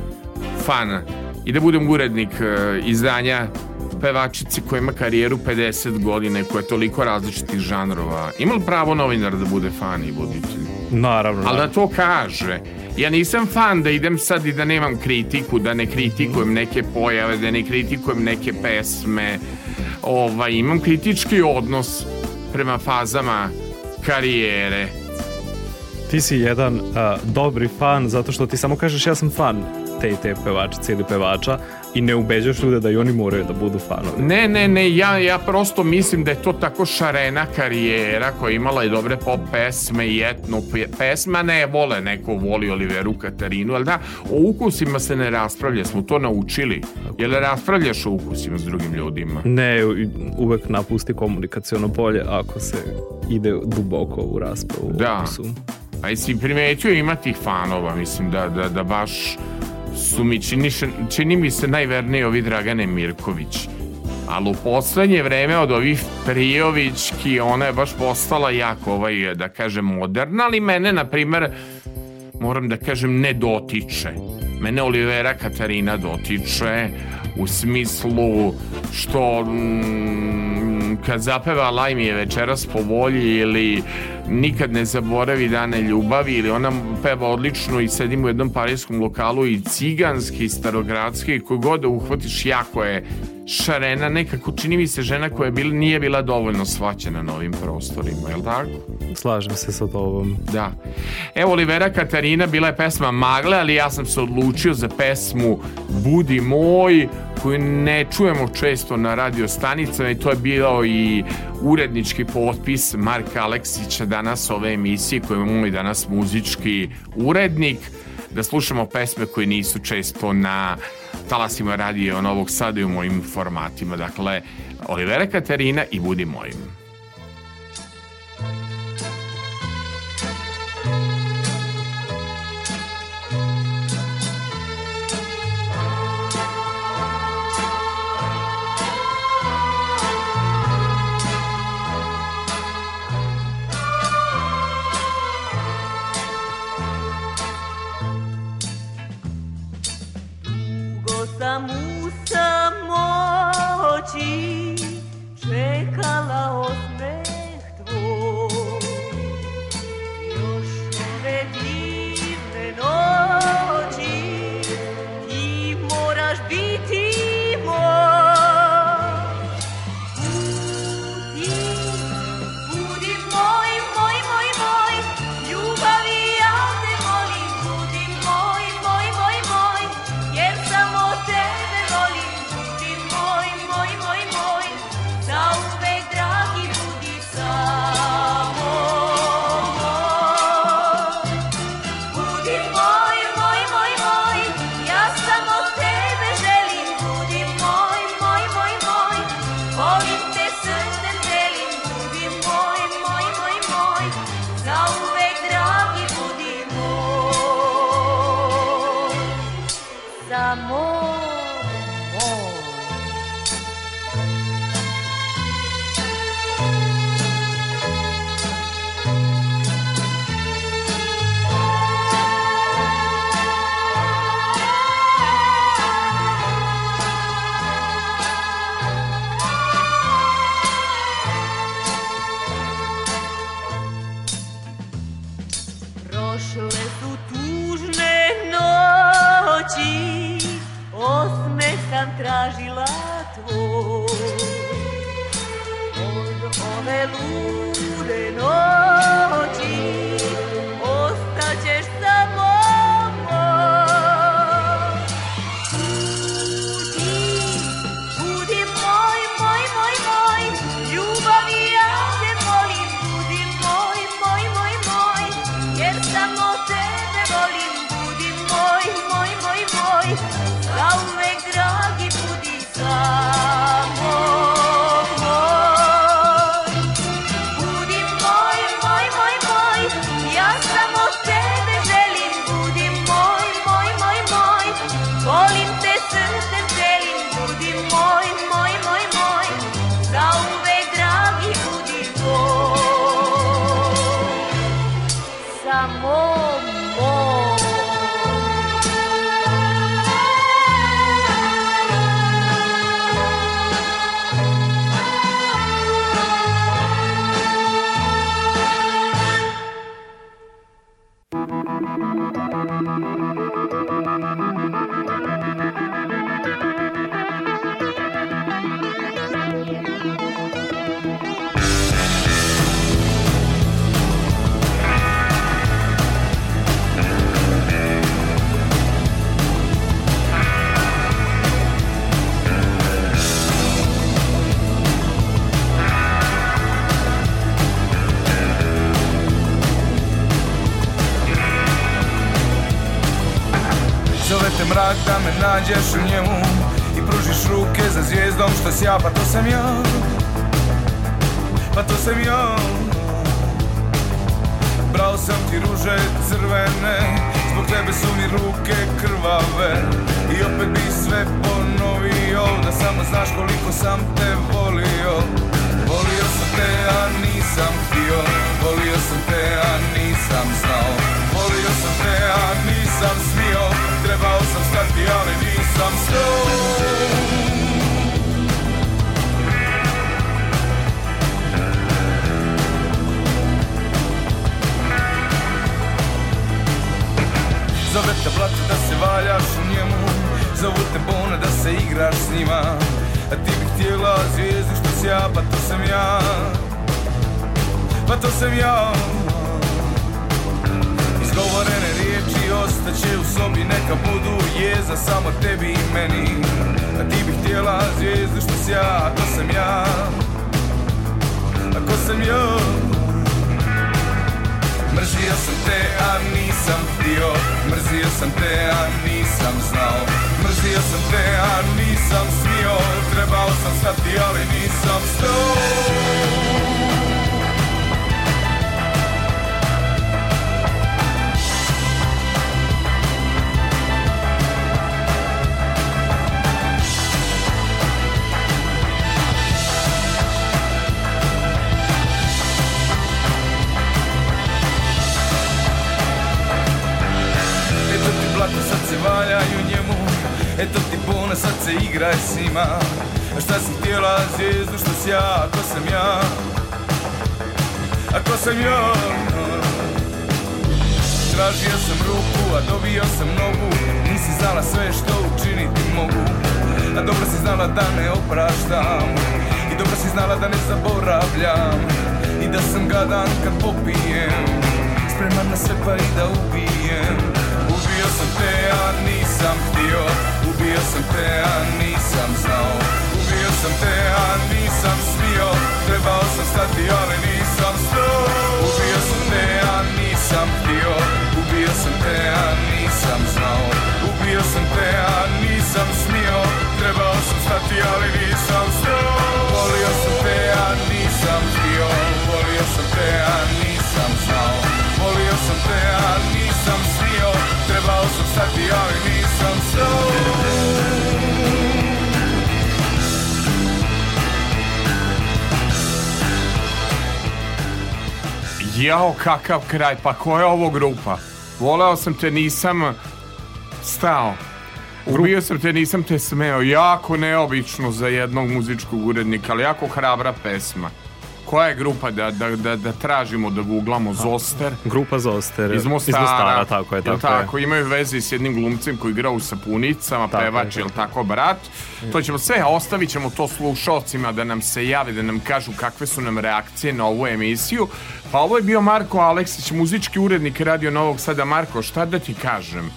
fan i da budem urednik e, izdanja pevačici koja ima karijeru 50 godina i koja je toliko različitih žanrova. Ima li pravo novinar da bude fan i voditelj? Naravno, Ali da to kaže. Ja nisam fan da idem sad i da nemam kritiku, da ne kritikujem neke pojave, da ne kritikujem neke pesme. Ovaj, imam kritički odnos prema fazama karijere. ti si jedan a, dobri fan zato što ti samo kažeš ja sam fan te i te pevačice ili pevača i ne ubeđaš ljude da i oni moraju da budu fanovi. Ne, ne, ne, ja, ja prosto mislim da je to tako šarena karijera koja je imala i dobre pop pesme i etno pe- pesme, a ne vole, neko voli Oliveru Katarinu, ali da, o ukusima se ne raspravlja, smo to naučili. Jel raspravljaš o ukusima s drugim ljudima? Ne, uvek napusti komunikacijono polje ako se ide duboko u raspravu. Da. ukusu. A jesi primetio ima tih fanova, mislim da, da, da baš su mi, čini, čini mi se najverniji ovi Dragane Mirković. Ali u poslednje vreme od ovih Prijovićki ona je baš postala jako ovaj, da kažem, moderna, ali mene, na primer, moram da kažem, ne dotiče. Mene Olivera Katarina dotiče u smislu što mm, kad zapeva Laj mi je večeras po volji ili nikad ne zaboravi dane ljubavi ili ona peva odlično i sedimo u jednom parijskom lokalu i ciganski, i starogradski, koji god da uhvatiš jako je šarena, nekako čini mi se žena koja je bila, nije bila dovoljno svaćena na ovim prostorima, je li tako? Slažem se sa tobom. Da. Evo Olivera Katarina bila je pesma Magle, ali ja sam se odlučio za pesmu Budi moj, koju ne čujemo često na radio stanicama i to je bio i urednički potpis Marka Aleksića danas ove emisije koji je moj danas muzički urednik da slušamo pesme koje nisu često na talasima radio Novog Sada i u mojim formatima. Dakle, Olivera Katarina i Budi mojim. Me nađeš u njemu I pružiš ruke za zvijezdom što si ja, pa to sam ja. Pa to sam ja. Brao sam ti ruže crvene Zbog tebe su mi ruke krvave. I opet bi sve ponovio Da samo znaš koliko sam te volio. Volio sam te, a nisam htio. Volio sam te, a nisam znao Volio sam te, a nisam smio. Trebao sam stati, ali nisam stao. Zove te blato da se valjaš u njemu. Zovu te bone da se igraš s njima. A ti bi htjela zvijezdu što si ja, pa to sam ja. Pa to sam ja Izgovorene riječi ostaće u sobi Neka budu jeza samo tebi i meni. A ti bi htjela zvijezdu što si ja, a to sam ja. Ako sam ja Mrzio sam te, a nisam htio. Mrzio sam te, a nisam znao. Mrzio sam te, a nisam smio. Trebao sam stati, ali nisam stao Eto ti bona, sad se igraj s njima. A šta si htjela zvijezdu, što si ja, ako sam ja? Ako sam ja Tražio sam ruku, a dobio sam nogu. Nisi znala sve što učiniti mogu. A dobro si znala da ne opraštam. I dobro si znala da ne zaboravljam. I da sam gadan kad popijem. Spreman na sve pa i da ubijem. Ubio sam te, a nisam htio Ubio sam te, a nisam znao. Ubio sam te, a nisam smio. Trebao sam stati, ali nisam stao. Ubio sam te, a nisam htio. Ubio sam te, a nisam znao. Ubio sam te, a nisam smio. Trebao sam stati, ali nisam stao. Volio sam te, a nisam htio. Volio sam te, a nisam znao. Volio sam te, a nisam smio. Trebao sam stati, ali nisam stao Jao, kakav kraj, pa koja je ovo grupa? Voleo sam te, nisam stao. Ubio sam te, nisam te smeo. Jako neobično za jednog muzičkog urednika, ali jako hrabra pesma. Koja je grupa da, da, da, da tražimo, da googlamo Zoster? Grupa Zoster. Iz Mostara. Iz Mostara, tako je, tako, tako? Imaju veze i s jednim glumcem koji igra u sapunicama, Tako je, pevač, tako jel tako, brat? To ćemo sve, a ostavit ćemo to slušalcima da nam se jave, da nam kažu kakve su nam reakcije na ovu emisiju. Pa ovo je bio Marko Aleksić, muzički urednik Radio Novog Sada. Marko, šta da ti kažem?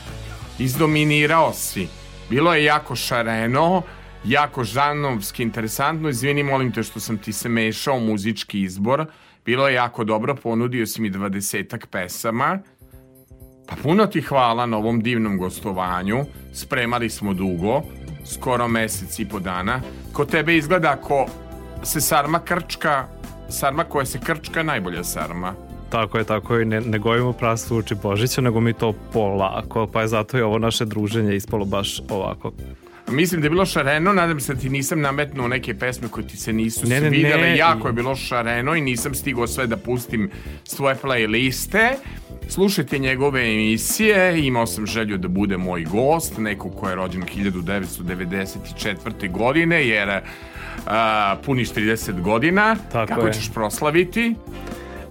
Izdominirao si. Bilo je jako šareno, jako žanovski, interesantno. Izvini, molim te što sam ti se mešao muzički izbor. Bilo je jako dobro, ponudio si mi dvadesetak pesama. Pa puno ti hvala na ovom divnom gostovanju. Spremali smo dugo, skoro mesec i po dana. Kod tebe izgleda ako se sarma krčka, sarma koja se krčka, najbolja sarma. Tako je, tako je. Ne, ne gojimo prastu uči Božića, nego mi to polako, pa je zato i ovo naše druženje ispalo baš ovako. Mislim da je bilo šareno, nadam se da ti nisam nametnuo neke pesme koje ti se nisu Ne, ne, svidele, ne. jako je bilo šareno i nisam stigao sve da pustim s tvoje playliste. Slušajte njegove emisije, imao sam želju da bude moj gost, neko ko je rođen 1994. godine, jer a, puniš 30 godina. Tako Kako je. ćeš proslaviti?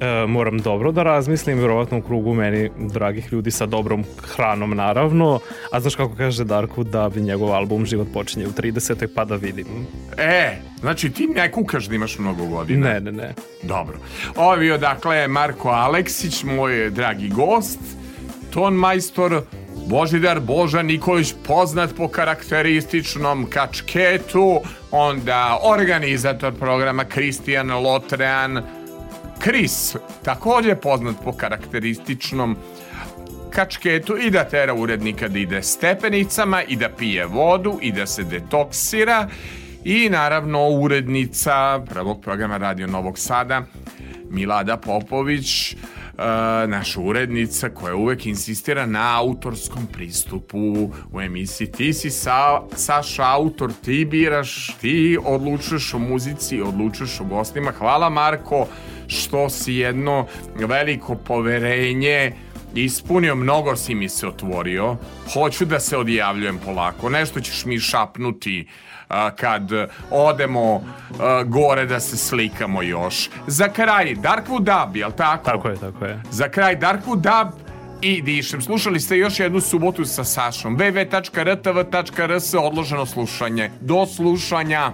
E, moram dobro da razmislim, vjerovatno u krugu meni dragih ljudi sa dobrom hranom naravno, a znaš kako kaže Darko da bi njegov album Život počinje u 30. pa da vidim. E, znači ti ne kukaš da imaš mnogo godina. Ne, ne, ne. Dobro. Ovo je dakle, Marko Aleksić, moj dragi gost, ton majstor, Božidar Boža Nikolić, poznat po karakterističnom kačketu, onda organizator programa Kristijan Lotrean, Kris, takođe poznat po karakterističnom kačketu i da tera urednika da ide stepenicama i da pije vodu i da se detoksira i naravno urednica prvog programa Radio Novog Sada Milada Popović e, naša urednica koja uvek insistira na autorskom pristupu u emisiji. Ti si sa, Saša autor, ti biraš ti odlučuješ o muzici odlučuješ o gostima. Hvala Marko što si jedno veliko poverenje ispunio, mnogo si mi se otvorio. Hoću da se odjavljujem polako. Nešto ćeš mi šapnuti a, kad odemo a, gore da se slikamo još. Za kraj, Darkwood Dub, jel tako? Tako je, tako je. Za kraj, Darkwood Dub i dišem. Slušali ste još jednu subotu sa Sašom. www.rtv.rs odloženo slušanje. Do slušanja.